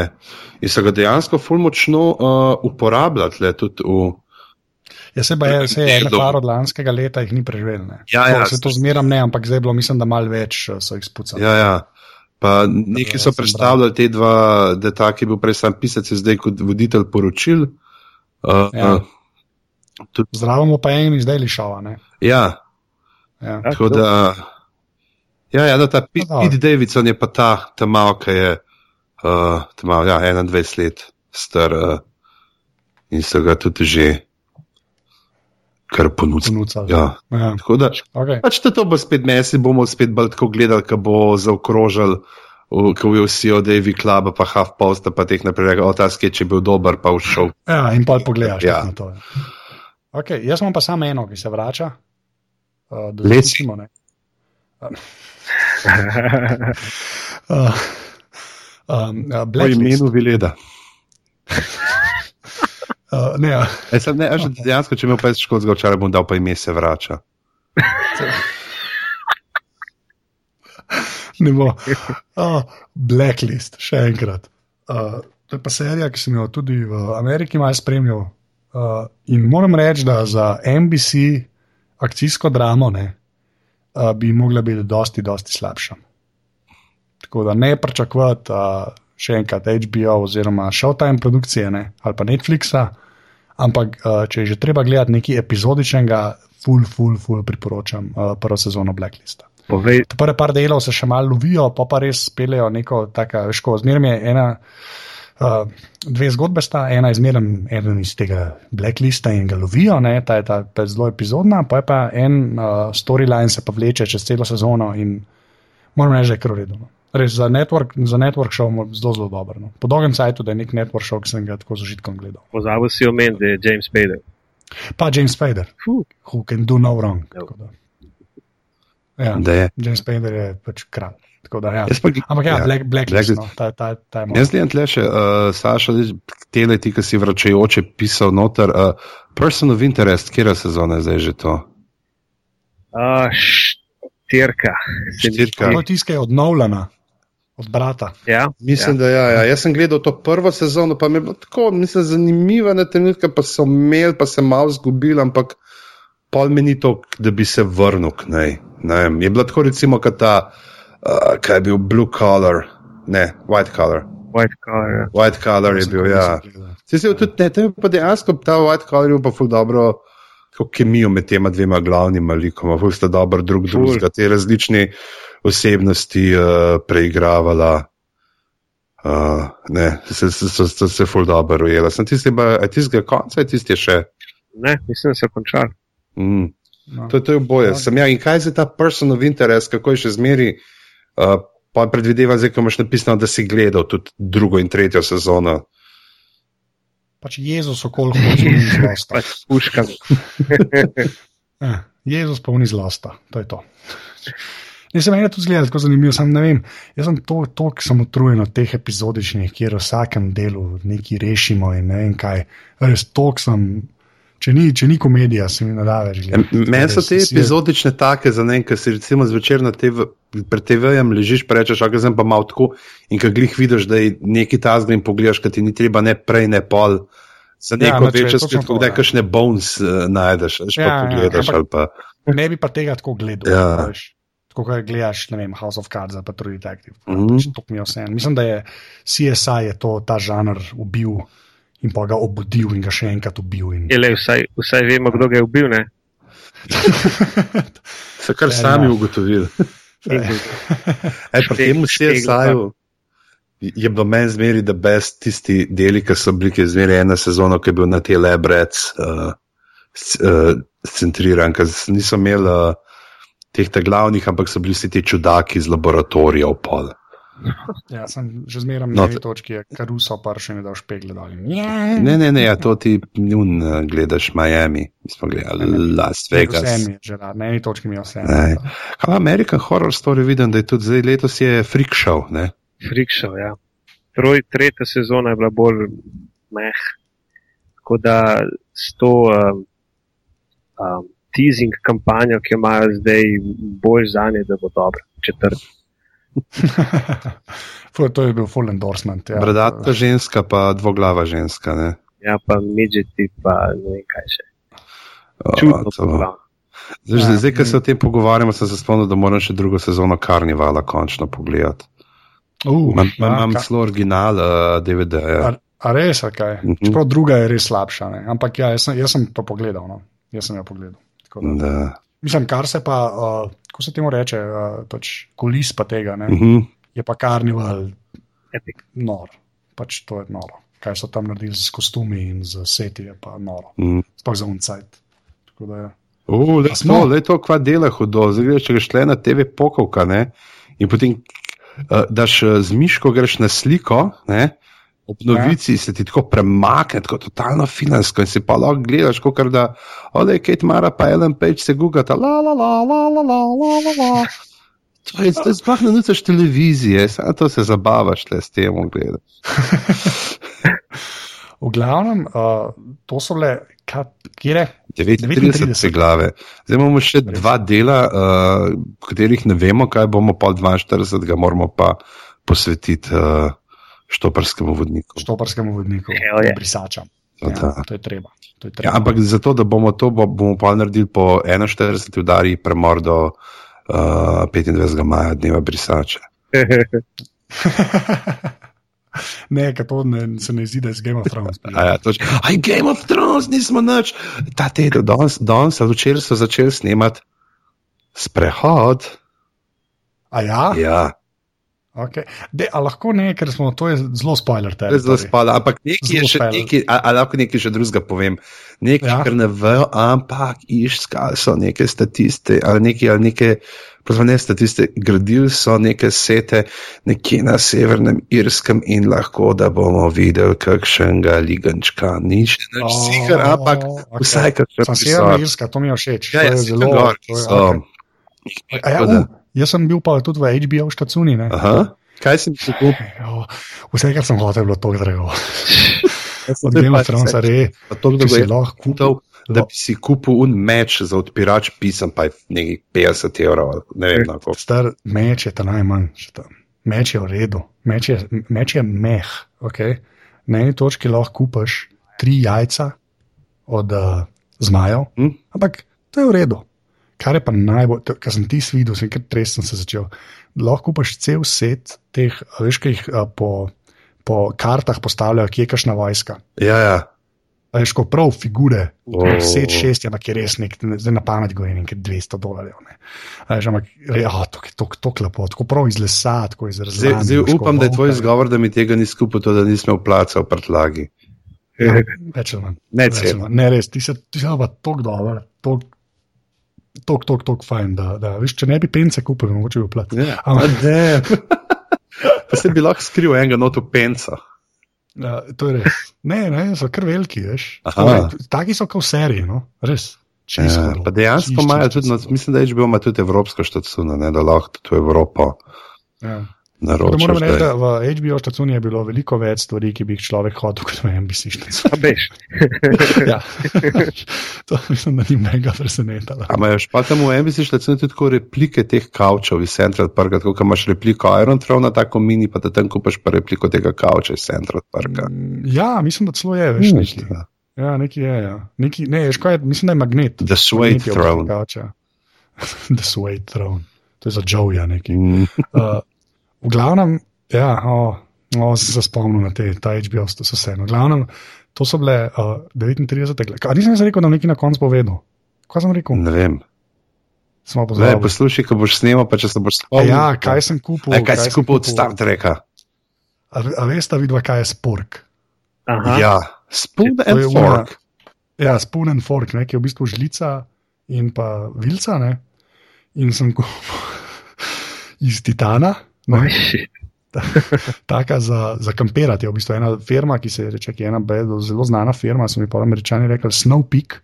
in so ga dejansko ful močno uh, uporabljati le tudi v. Ja, se pa je, se je ena par od lanskega leta jih ni preživel. Ne. Ja, ja, se to zmeram ne, ampak zdaj je bilo, mislim, da malo več eh, so jih spucali. Ja, ja. Pa neki so predstavljali te dva, da je tak je bil prej sam pisec, zdaj kot voditelj poročil. Uh, Ja. uh, tudi, Zdravimo pa en iz Daily Show. Ne? ja, Ja. Ja, Tako da, ja, ja, no, ta Pete, No. Pete Davidson je pa ta, ta mal, ki je uh, ta mal, ja, 21 let star uh, in so ga tudi že kar. Ponucali. Ja. Ja. Tako da, Okay. pač to, bo spet mesi, bomo spet bolj tako gledali, ko bo zaokrožil, ko bo vsi od Davy Cluba, pa Half Posta, pa teh naprej, rekel, ta skeč je bil dober, pa všel. Ja, in pa pogledaš Ja. na to. ja. Okay, jaz imam pa samo eno, ki se vrača. Uh, da Leci. zaključimo, ne. Uh, um, uh, Po imenu Vileda. Uh, ne, ja. E, sad, ne, a že dejansko, če imel pa školskega včeraj, bom dal pa ime se vrača. ne bo. Uh, Blacklist, še enkrat. Uh, to je pa serija, ki sem jo tudi v Ameriki malo spremljal. Uh, in moram reči, da za NBC akcijsko dramo ne, uh, bi mogla biti dosti, dosti slabša. Tako da ne pričakovati uh, še enkrat HBO oziroma Showtime produkcije ne, ali pa Netflixa, ampak uh, če je že treba gledati nekaj epizodičnega, full, full, full priporočam uh, prvo sezono Blacklista. Povej, Prve par delov se še malo lovijo, pa pa res speljejo neko tako, veš, ko zmeraj je ena. Uh, dve zgodbe sta, ena je zmeraj eden iz tega blacklista in ga lovijo, ne, ta je ta, ta zelo epizodna, pa je pa en uh, storyline se pa vleče čez celo sezono in moram reči, da je kar v redu. No. Res za network, za network show zelo, zelo dobro. No. Po dolgem času, da je nek network show, ki sem ga tako z užitkom gledal. pozabil si omeniti, da je James Spader. Pa James Spader, Fuh. who can do no wrong. Tako da. Ja, Da je. James Spader je pač kralj. Tako da, ja. Pa- Ampak ja, ja, Black, Blacklist, Blacklist. no, ta, ta, ta je moj. Jaz gledam tle še, uh, Saša, tele ti, ki si vračajoče pisal noter. Uh, Person of interest, kera sezona je zdaj že to? Uh, štirka. Se mi Štirka. zdi. To je tiskaj od Nolana. Od brata. Ja, Mislim, ja. da ja, ja. Jaz sem gledal to prvo sezono, pa mi je bilo tako, mislim, zanimivo na trenutke, pa so imeli, pa se malo zgubili, ampak pol mi ni to, da bi se vrnil k njej. Ne vem, Je bilo tako, recimo, kot ta, uh, kaj je bil blue collar, ne, white collar. White Collar. Ja. White collar je bil, ja. Se je tudi ne, tam je pa dejansko ta white collar je pa ful dobro. Kemijo med tema dvema glavnima likoma, ful sta dobro drug drugega, te različne osebnosti uh, preigravala. Uh, ne, se, se, se, se, se ful dobro ujela. Sem tisti, a tistega konca, je tisti še. Ne, mislim, da so končali. Mm. No. To, to je oboje. Ja. Sem ja, in kaj je ta person of interest, kako je še zmeri, uh, pa predvideva, zdaj, ko imaš napisano, da si gledal tudi drugo in tretjo sezono. Pač Jezus okol hoče in zlosta. Pač. Eh, Jezus pa ni zlosta, to je to. Ne, se meni je to zgleda tako zanimivo, sam ne vem. Jaz sem to, to ki sem utrujen od teh epizodičnih, kjer v vsakem delu nekaj rešimo in ne vem kaj. Res tok sem. Če ni, če ni komedija, se mi ne da več Ja. Meni so te epizodične take, za ne, ker si recimo zvečer na TV, pred TV-jem ležiš, rečeš, a sem pa malo tako in ko glih vidiš, da je neki tazg in pogledaš, kad ti ni treba ne prej, ne pol. Za Ja, neko no, je večjo to, kdaj ja. kakšne bones uh, najdeš, veš, Ja, pa ja, pogledaš ampak- ali pa. Ne bi pa tega tako gledal. Ja. veš. Tako kot gledaš, ne vem, House of Cards ali pa True Detective. Mhm. Pač to mi je vse. Mislim, da je CSI je to, ta žanr ubil in pa ga obudil in ga še enkrat ubil. In... Je le, vsaj, vsaj vemo, kdo ga je ubil. Ne? So kar Fair sami enough. ugotovili. Ej, pri Šteg- tem CSI-ju je bilo meni zmeri, da best tisti deli, ki so bili, ki je zmeri ena sezona, ki je bil na te lebrec uh, uh, centriran, ker niso imeli uh, teh glavnih, ampak so bili vsi ti čudaki iz laboratorijev pol. Ja, sem že zmeraj No, na tej točki, je Karuso pršen, da špegle dol. Ja, Ne, ne, ne, ja, to ti njun uh, gledaš Miami, mi smo gledali Las Vegas. Vse mi je že na eni točki mi je vse. Ne. Kaj American Horror Story vidim, da je tudi zdaj letos je freak show, ne? Freak show, ja. Troj, tretja sezona je bila bolj meh. Tako da s to um, um, teasing kampanjo, ki jo imajo zdaj, bolj za nje, da bo dobro. Četrt. Ful, to je bil full endorsement. Ja. Bradata ženska, pa dvoglava ženska, ne? Ja, pa midžeti, pa ne vem kaj še. O, Čudno to. Zdaj, Ja, zdaj, ko mm. se o tem pogovarjamo, sem se spomnil, da moram še drugo sezono Karnivala končno pogledati. Uh, Imam, ja, imam ka- celo original uh, DVD. -ja. A, a res, kaj? Mhm. Čeprav druga je res slabša. Ne? Ampak ja, jaz sem, jaz sem to pogledal. No? Jaz sem jo pogledal. Tako da- Da. Mislim, kar se pa, uh, ko se temu reče, uh, toč, kulis pa tega, ne, Mhm. je pa karnival Epic. nor. Pač to je noro. Kaj so tam naredili z kostumi in z seti, je pa noro. Mhm. Sploh za uncajt. Tako da. Uh, le smo? to, le to, kva dela hudo. Zdaj, greš, če greš tle na TV pokovka, ne, in potem uh, daš uh, z miško, greš na sliko, ne, ob novici se ti tako premakne, tako totalno finansko in si pa lahko gledaš, kot da, ode, Kate Mara pa Ellen Page se gugata, la la la la la la la la la. To je, to je sploh ne nucaš televizije, samo to se zabavaš le s tem, gledaš. V glavnem, uh, to so kaj, kje 39 39. glave. Zdaj imamo še dva dela, uh, katerih ne vemo, kaj bomo pol 42, ga moramo pa posvetiti uh, štoparskemu vodniku. štoparskemu vodniku, Hell yeah. brisačam. To Ja, da. to je treba. To je Ja, treba. ampak zato, da bomo to, bo- bomo pa naredili po 41 udari premor do uh, 25. maja, dneva brisače. ne, to ne, se ne izide z Game of Thrones. A ja, toč, aj Game of Thrones nismo nič. Ta teden, danes, danes ali včeraj so začeli snemati sprehod. A ja? Ja, Okay. De, a lahko ne, ker smo, to je zelo spoiler. To je zelo spada, ampak nekaj je še, spoiler. nekaj, a, a lahko nekaj še drugega povem. Nekaj, Ja. ja. kar ne vejo, ampak iščkali so neke statiste, ali neke, ali neke, pravzaprav ne statiste, gradili so neke sete nekje na severnem Irskem in lahko, da bomo videli kakšnega ligančka. Ni še nič Oh, sicer, ampak okay. vsaj kakšen severna Irska, to mi je všeč. Ja, to ja, je zelo gor, to je- so. okej. A Ja, uh, jaz sem bil pa tudi v HBO štacuni. kaj si mi kupil? Vse, kar sem hotel, je bilo to drago. Od Game pa of Thrones, vse. re, da si je lahko kupil, kupil. da bi si kupil un meč za odpirač pisem, pa je nekaj 50 evrov, ne vem, koliko. Star meč je ta najmanj. meč je v redu, meč je, meč je meh. Okay? Na eni točki lahko kupaš tri jajca od uh, zmajev, Hm? ampak to je v redu. Kar je pa najbolj, to- kar sem ti videl, sem kar tresen se začel. Lahko kupaš cel set teh, veš, ki jih po, po kartah postavljajo, kje je kašna vojska. Ja, ja. Veš, ko prav figure, oh. set šest, ampak je res nek, zdaj na pamet govorim, nekaj 200 dolarjev. Ne. Veš, ampak ja, to je tako lepo, tako prav iz lesa, tako iz Zdaj, razlike. zdaj upam, da je tvoj izgovor, da mi tega ni skupaj, to, da nismo v prtlagi. Ja, več ali manj. Ne. Ne, res, ti se ti se pa tako dobro, tako, tako, tako fajn. Da, da, veš, če ne bi pence kupil, mogoče bi uplat. Ja, Ampak- ne. Se bi lahko skril enega noto penca. Ja, to je res. Ne, ne, so kar veliki, veš. Torej, Taki so kot v seriji, no? res. Čisto Ja, dejansko imajo tudi, no, mislim, da HBO ima tudi evropsko štacuno, ne, da lahko tudi v Evropo Ja. Da naročiš. moram reči, da da v HBO štacuni je bilo veliko več stvari, ki bi jih človek hotel, kot v NBC štacuni. A veš, ja. to mislim, da ni mega presenetilo. A imajo pa tam v NBC štacuni tudi tako replike teh kavčev iz Central Parka, tako kot imaš repliko Iron Throne, tako mini, pa da tam kupaš pa repliko tega kavča iz Central Parka. Ja, mislim, da celo je, veš, Mm, neki. Ja, neki je, ja. Neki, ne, je, mislim, da je magnet. The je Throne. The Suede Throne. To je za Joeja neki. Mm. Uh, v glavnem, ja, o, o, sem se spomnil na te, ta HBO, to so vse. No, v glavnem, to so bile uh, 39. glede. Nisem rekel, da nekaj na koncu povedal. Kaj sem rekel? Ne vem. Ne, poslušaj, ko boš snemal, pa če se boš A spomnil. Ja, kaj sem kupil? E, kaj si sem kupil od Star Treka? A, a veste, vidva, kaj je spork? aha, Ja, Spoon and je Fork. Ja, spoon and fork, ne, ki je v bistvu žlica in pa vilca. Ne, in sem kupil iz titana. Shit. taka za, za kampirati. Je v bistvu ena firma, ki se je reče, ki je ena bedo, zelo znana firma. So mi pa američani rekli, Snow Peak,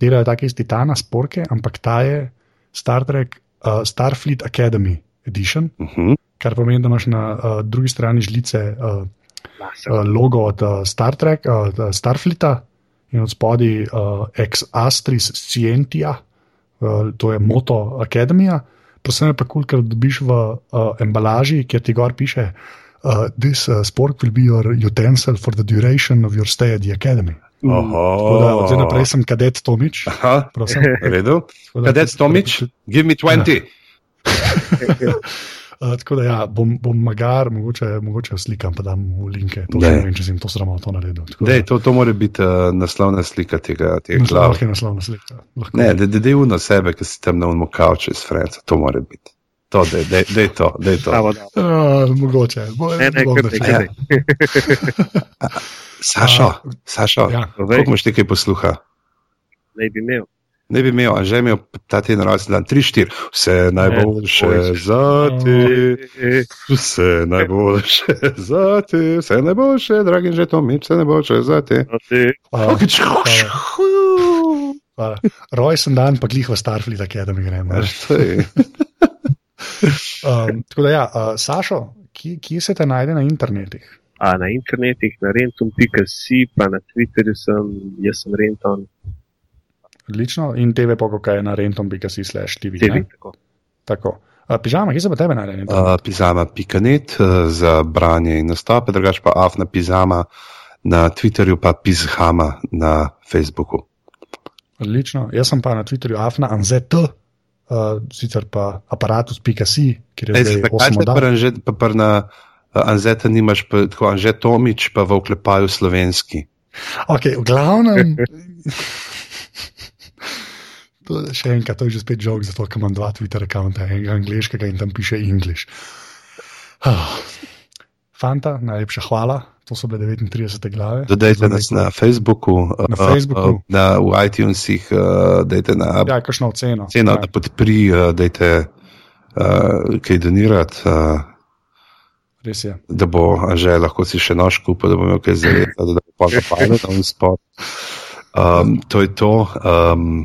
delajo take iz titana, sporke, ampak ta je Star Trek, uh, Starfleet Academy Edition, Uh -huh. kar pomeni, da imaš na uh, drugi strani žlice uh, uh, logo od uh, Star Trek, uh, od Starfleeta in od spodaj uh, ex Astris Scientia, uh, to je moto Akademija. Predvsem je pa kul, cool, ker dobiš v uh, embalaži, kjer ti gor piše. Uh, this uh, sport will be your utensil for the duration of your stay at the academy. Od zdaj naprej sem kadet Tomič. Aha, Prosim, Kadet Tomič, give me 20. Uh, tako da ja, bom, bom magar, mogoče, mogoče slikam, pa dam v linke. To ne vem, če sem to sramoto naredil. Dej, to, to mora biti uh, naslovna slika tega, tega glav. Lahko je naslovna slika. Lahko. Ne, da je uno sebe, ki si tam na unmu kavču iz Franca, to mora biti. To, dej, dej, dej to, dej to. Bravo, da. Uh, mogoče. Bo, Ne, ne, bom kar našel. nekaj. Sašo, A, Sašo, ja. Koliko imaš ti kaj posluha? Ne bi imel. Ne bi imel, a že imel ta teden rojsten dan, 3-4, vse najboljše boljše. za te, E, vse najboljše za te, vse najboljše, dragi že to mi, vse najboljše za hvala. Rojsten dan, pa glih v Starfleet Academy gremo. ne. Um, tako da ja, uh, Sašo, kje, kje se te najde na internetih? A na internetih, na rentum.si, pa na Twitterju sem, jaz sem renton, Odlično. In TV pokoj je na rentom.si slash TV. TV. Tako. Tako. Uh, pižama, kje se pa tebe najde? na internetu? Uh, Pizama.net uh, za branje in nastope, drugače pa Afna Pizama na Twitterju, pa Pizhama na Facebooku. Odlično. Jaz sem pa na Twitterju afna anzet, uh, sicer pa aparatus.si, kjer je zdaj osem se oddaj. pa pa na uh, Anzeta nimaš, pa, tako Anže Tomič, pa v oklepaju slovenski. Okay, v glavnem. To, še enkrat, to je že spet žog, zato ker imam dva Twitter računa, enega angliškega in tam piše English. Ah. Fanta, najlepša hvala, to so bile 39 glave. Dodajte nas na Facebooku, Na uh, Facebooku. uh, na, v iTunesih, uh, dajte na Ja, kakšno oceno. ceno, ja. da podpri, uh, dajte uh, kaj donirati. Uh, Res je. da bo že lahko si še nož kupil, da bo imel kaj zelo, da bo pa zapalil na un spot. Um, to je to. Um,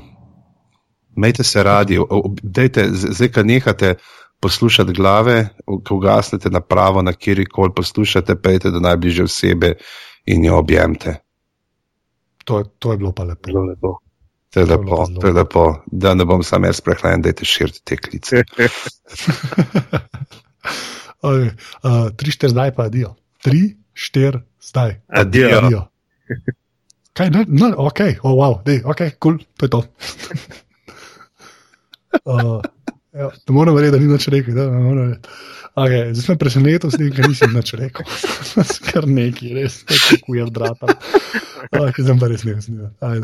Mejte se radi, dejte, zdaj, ko nehate poslušati glave, ko ugasnete napravo, na kjer koli poslušate, pejte do najbližje osebe in jo objemte. To, je- to je bilo pa lepo. Zelo lepo. To je je lepo, bilo to je lepo, da ne bom sam jaz prehlajen, dajte širiti te klice. Okay, uh, tri, štiri, zdaj pa adijo. Tri, štiri, zdaj. Adijo. Adijo. Kaj, no, no, ok, oh, wow, dej, ok, kul, cool, to je to. Uh, ja, ne morem verjeti, da ni nič rekel. Da, ne. Okay, zdaj sem presenečen s tem, kar nisem več rekel. Kar neki, res, tako je drata. Okay, zdaj pa res ne vem.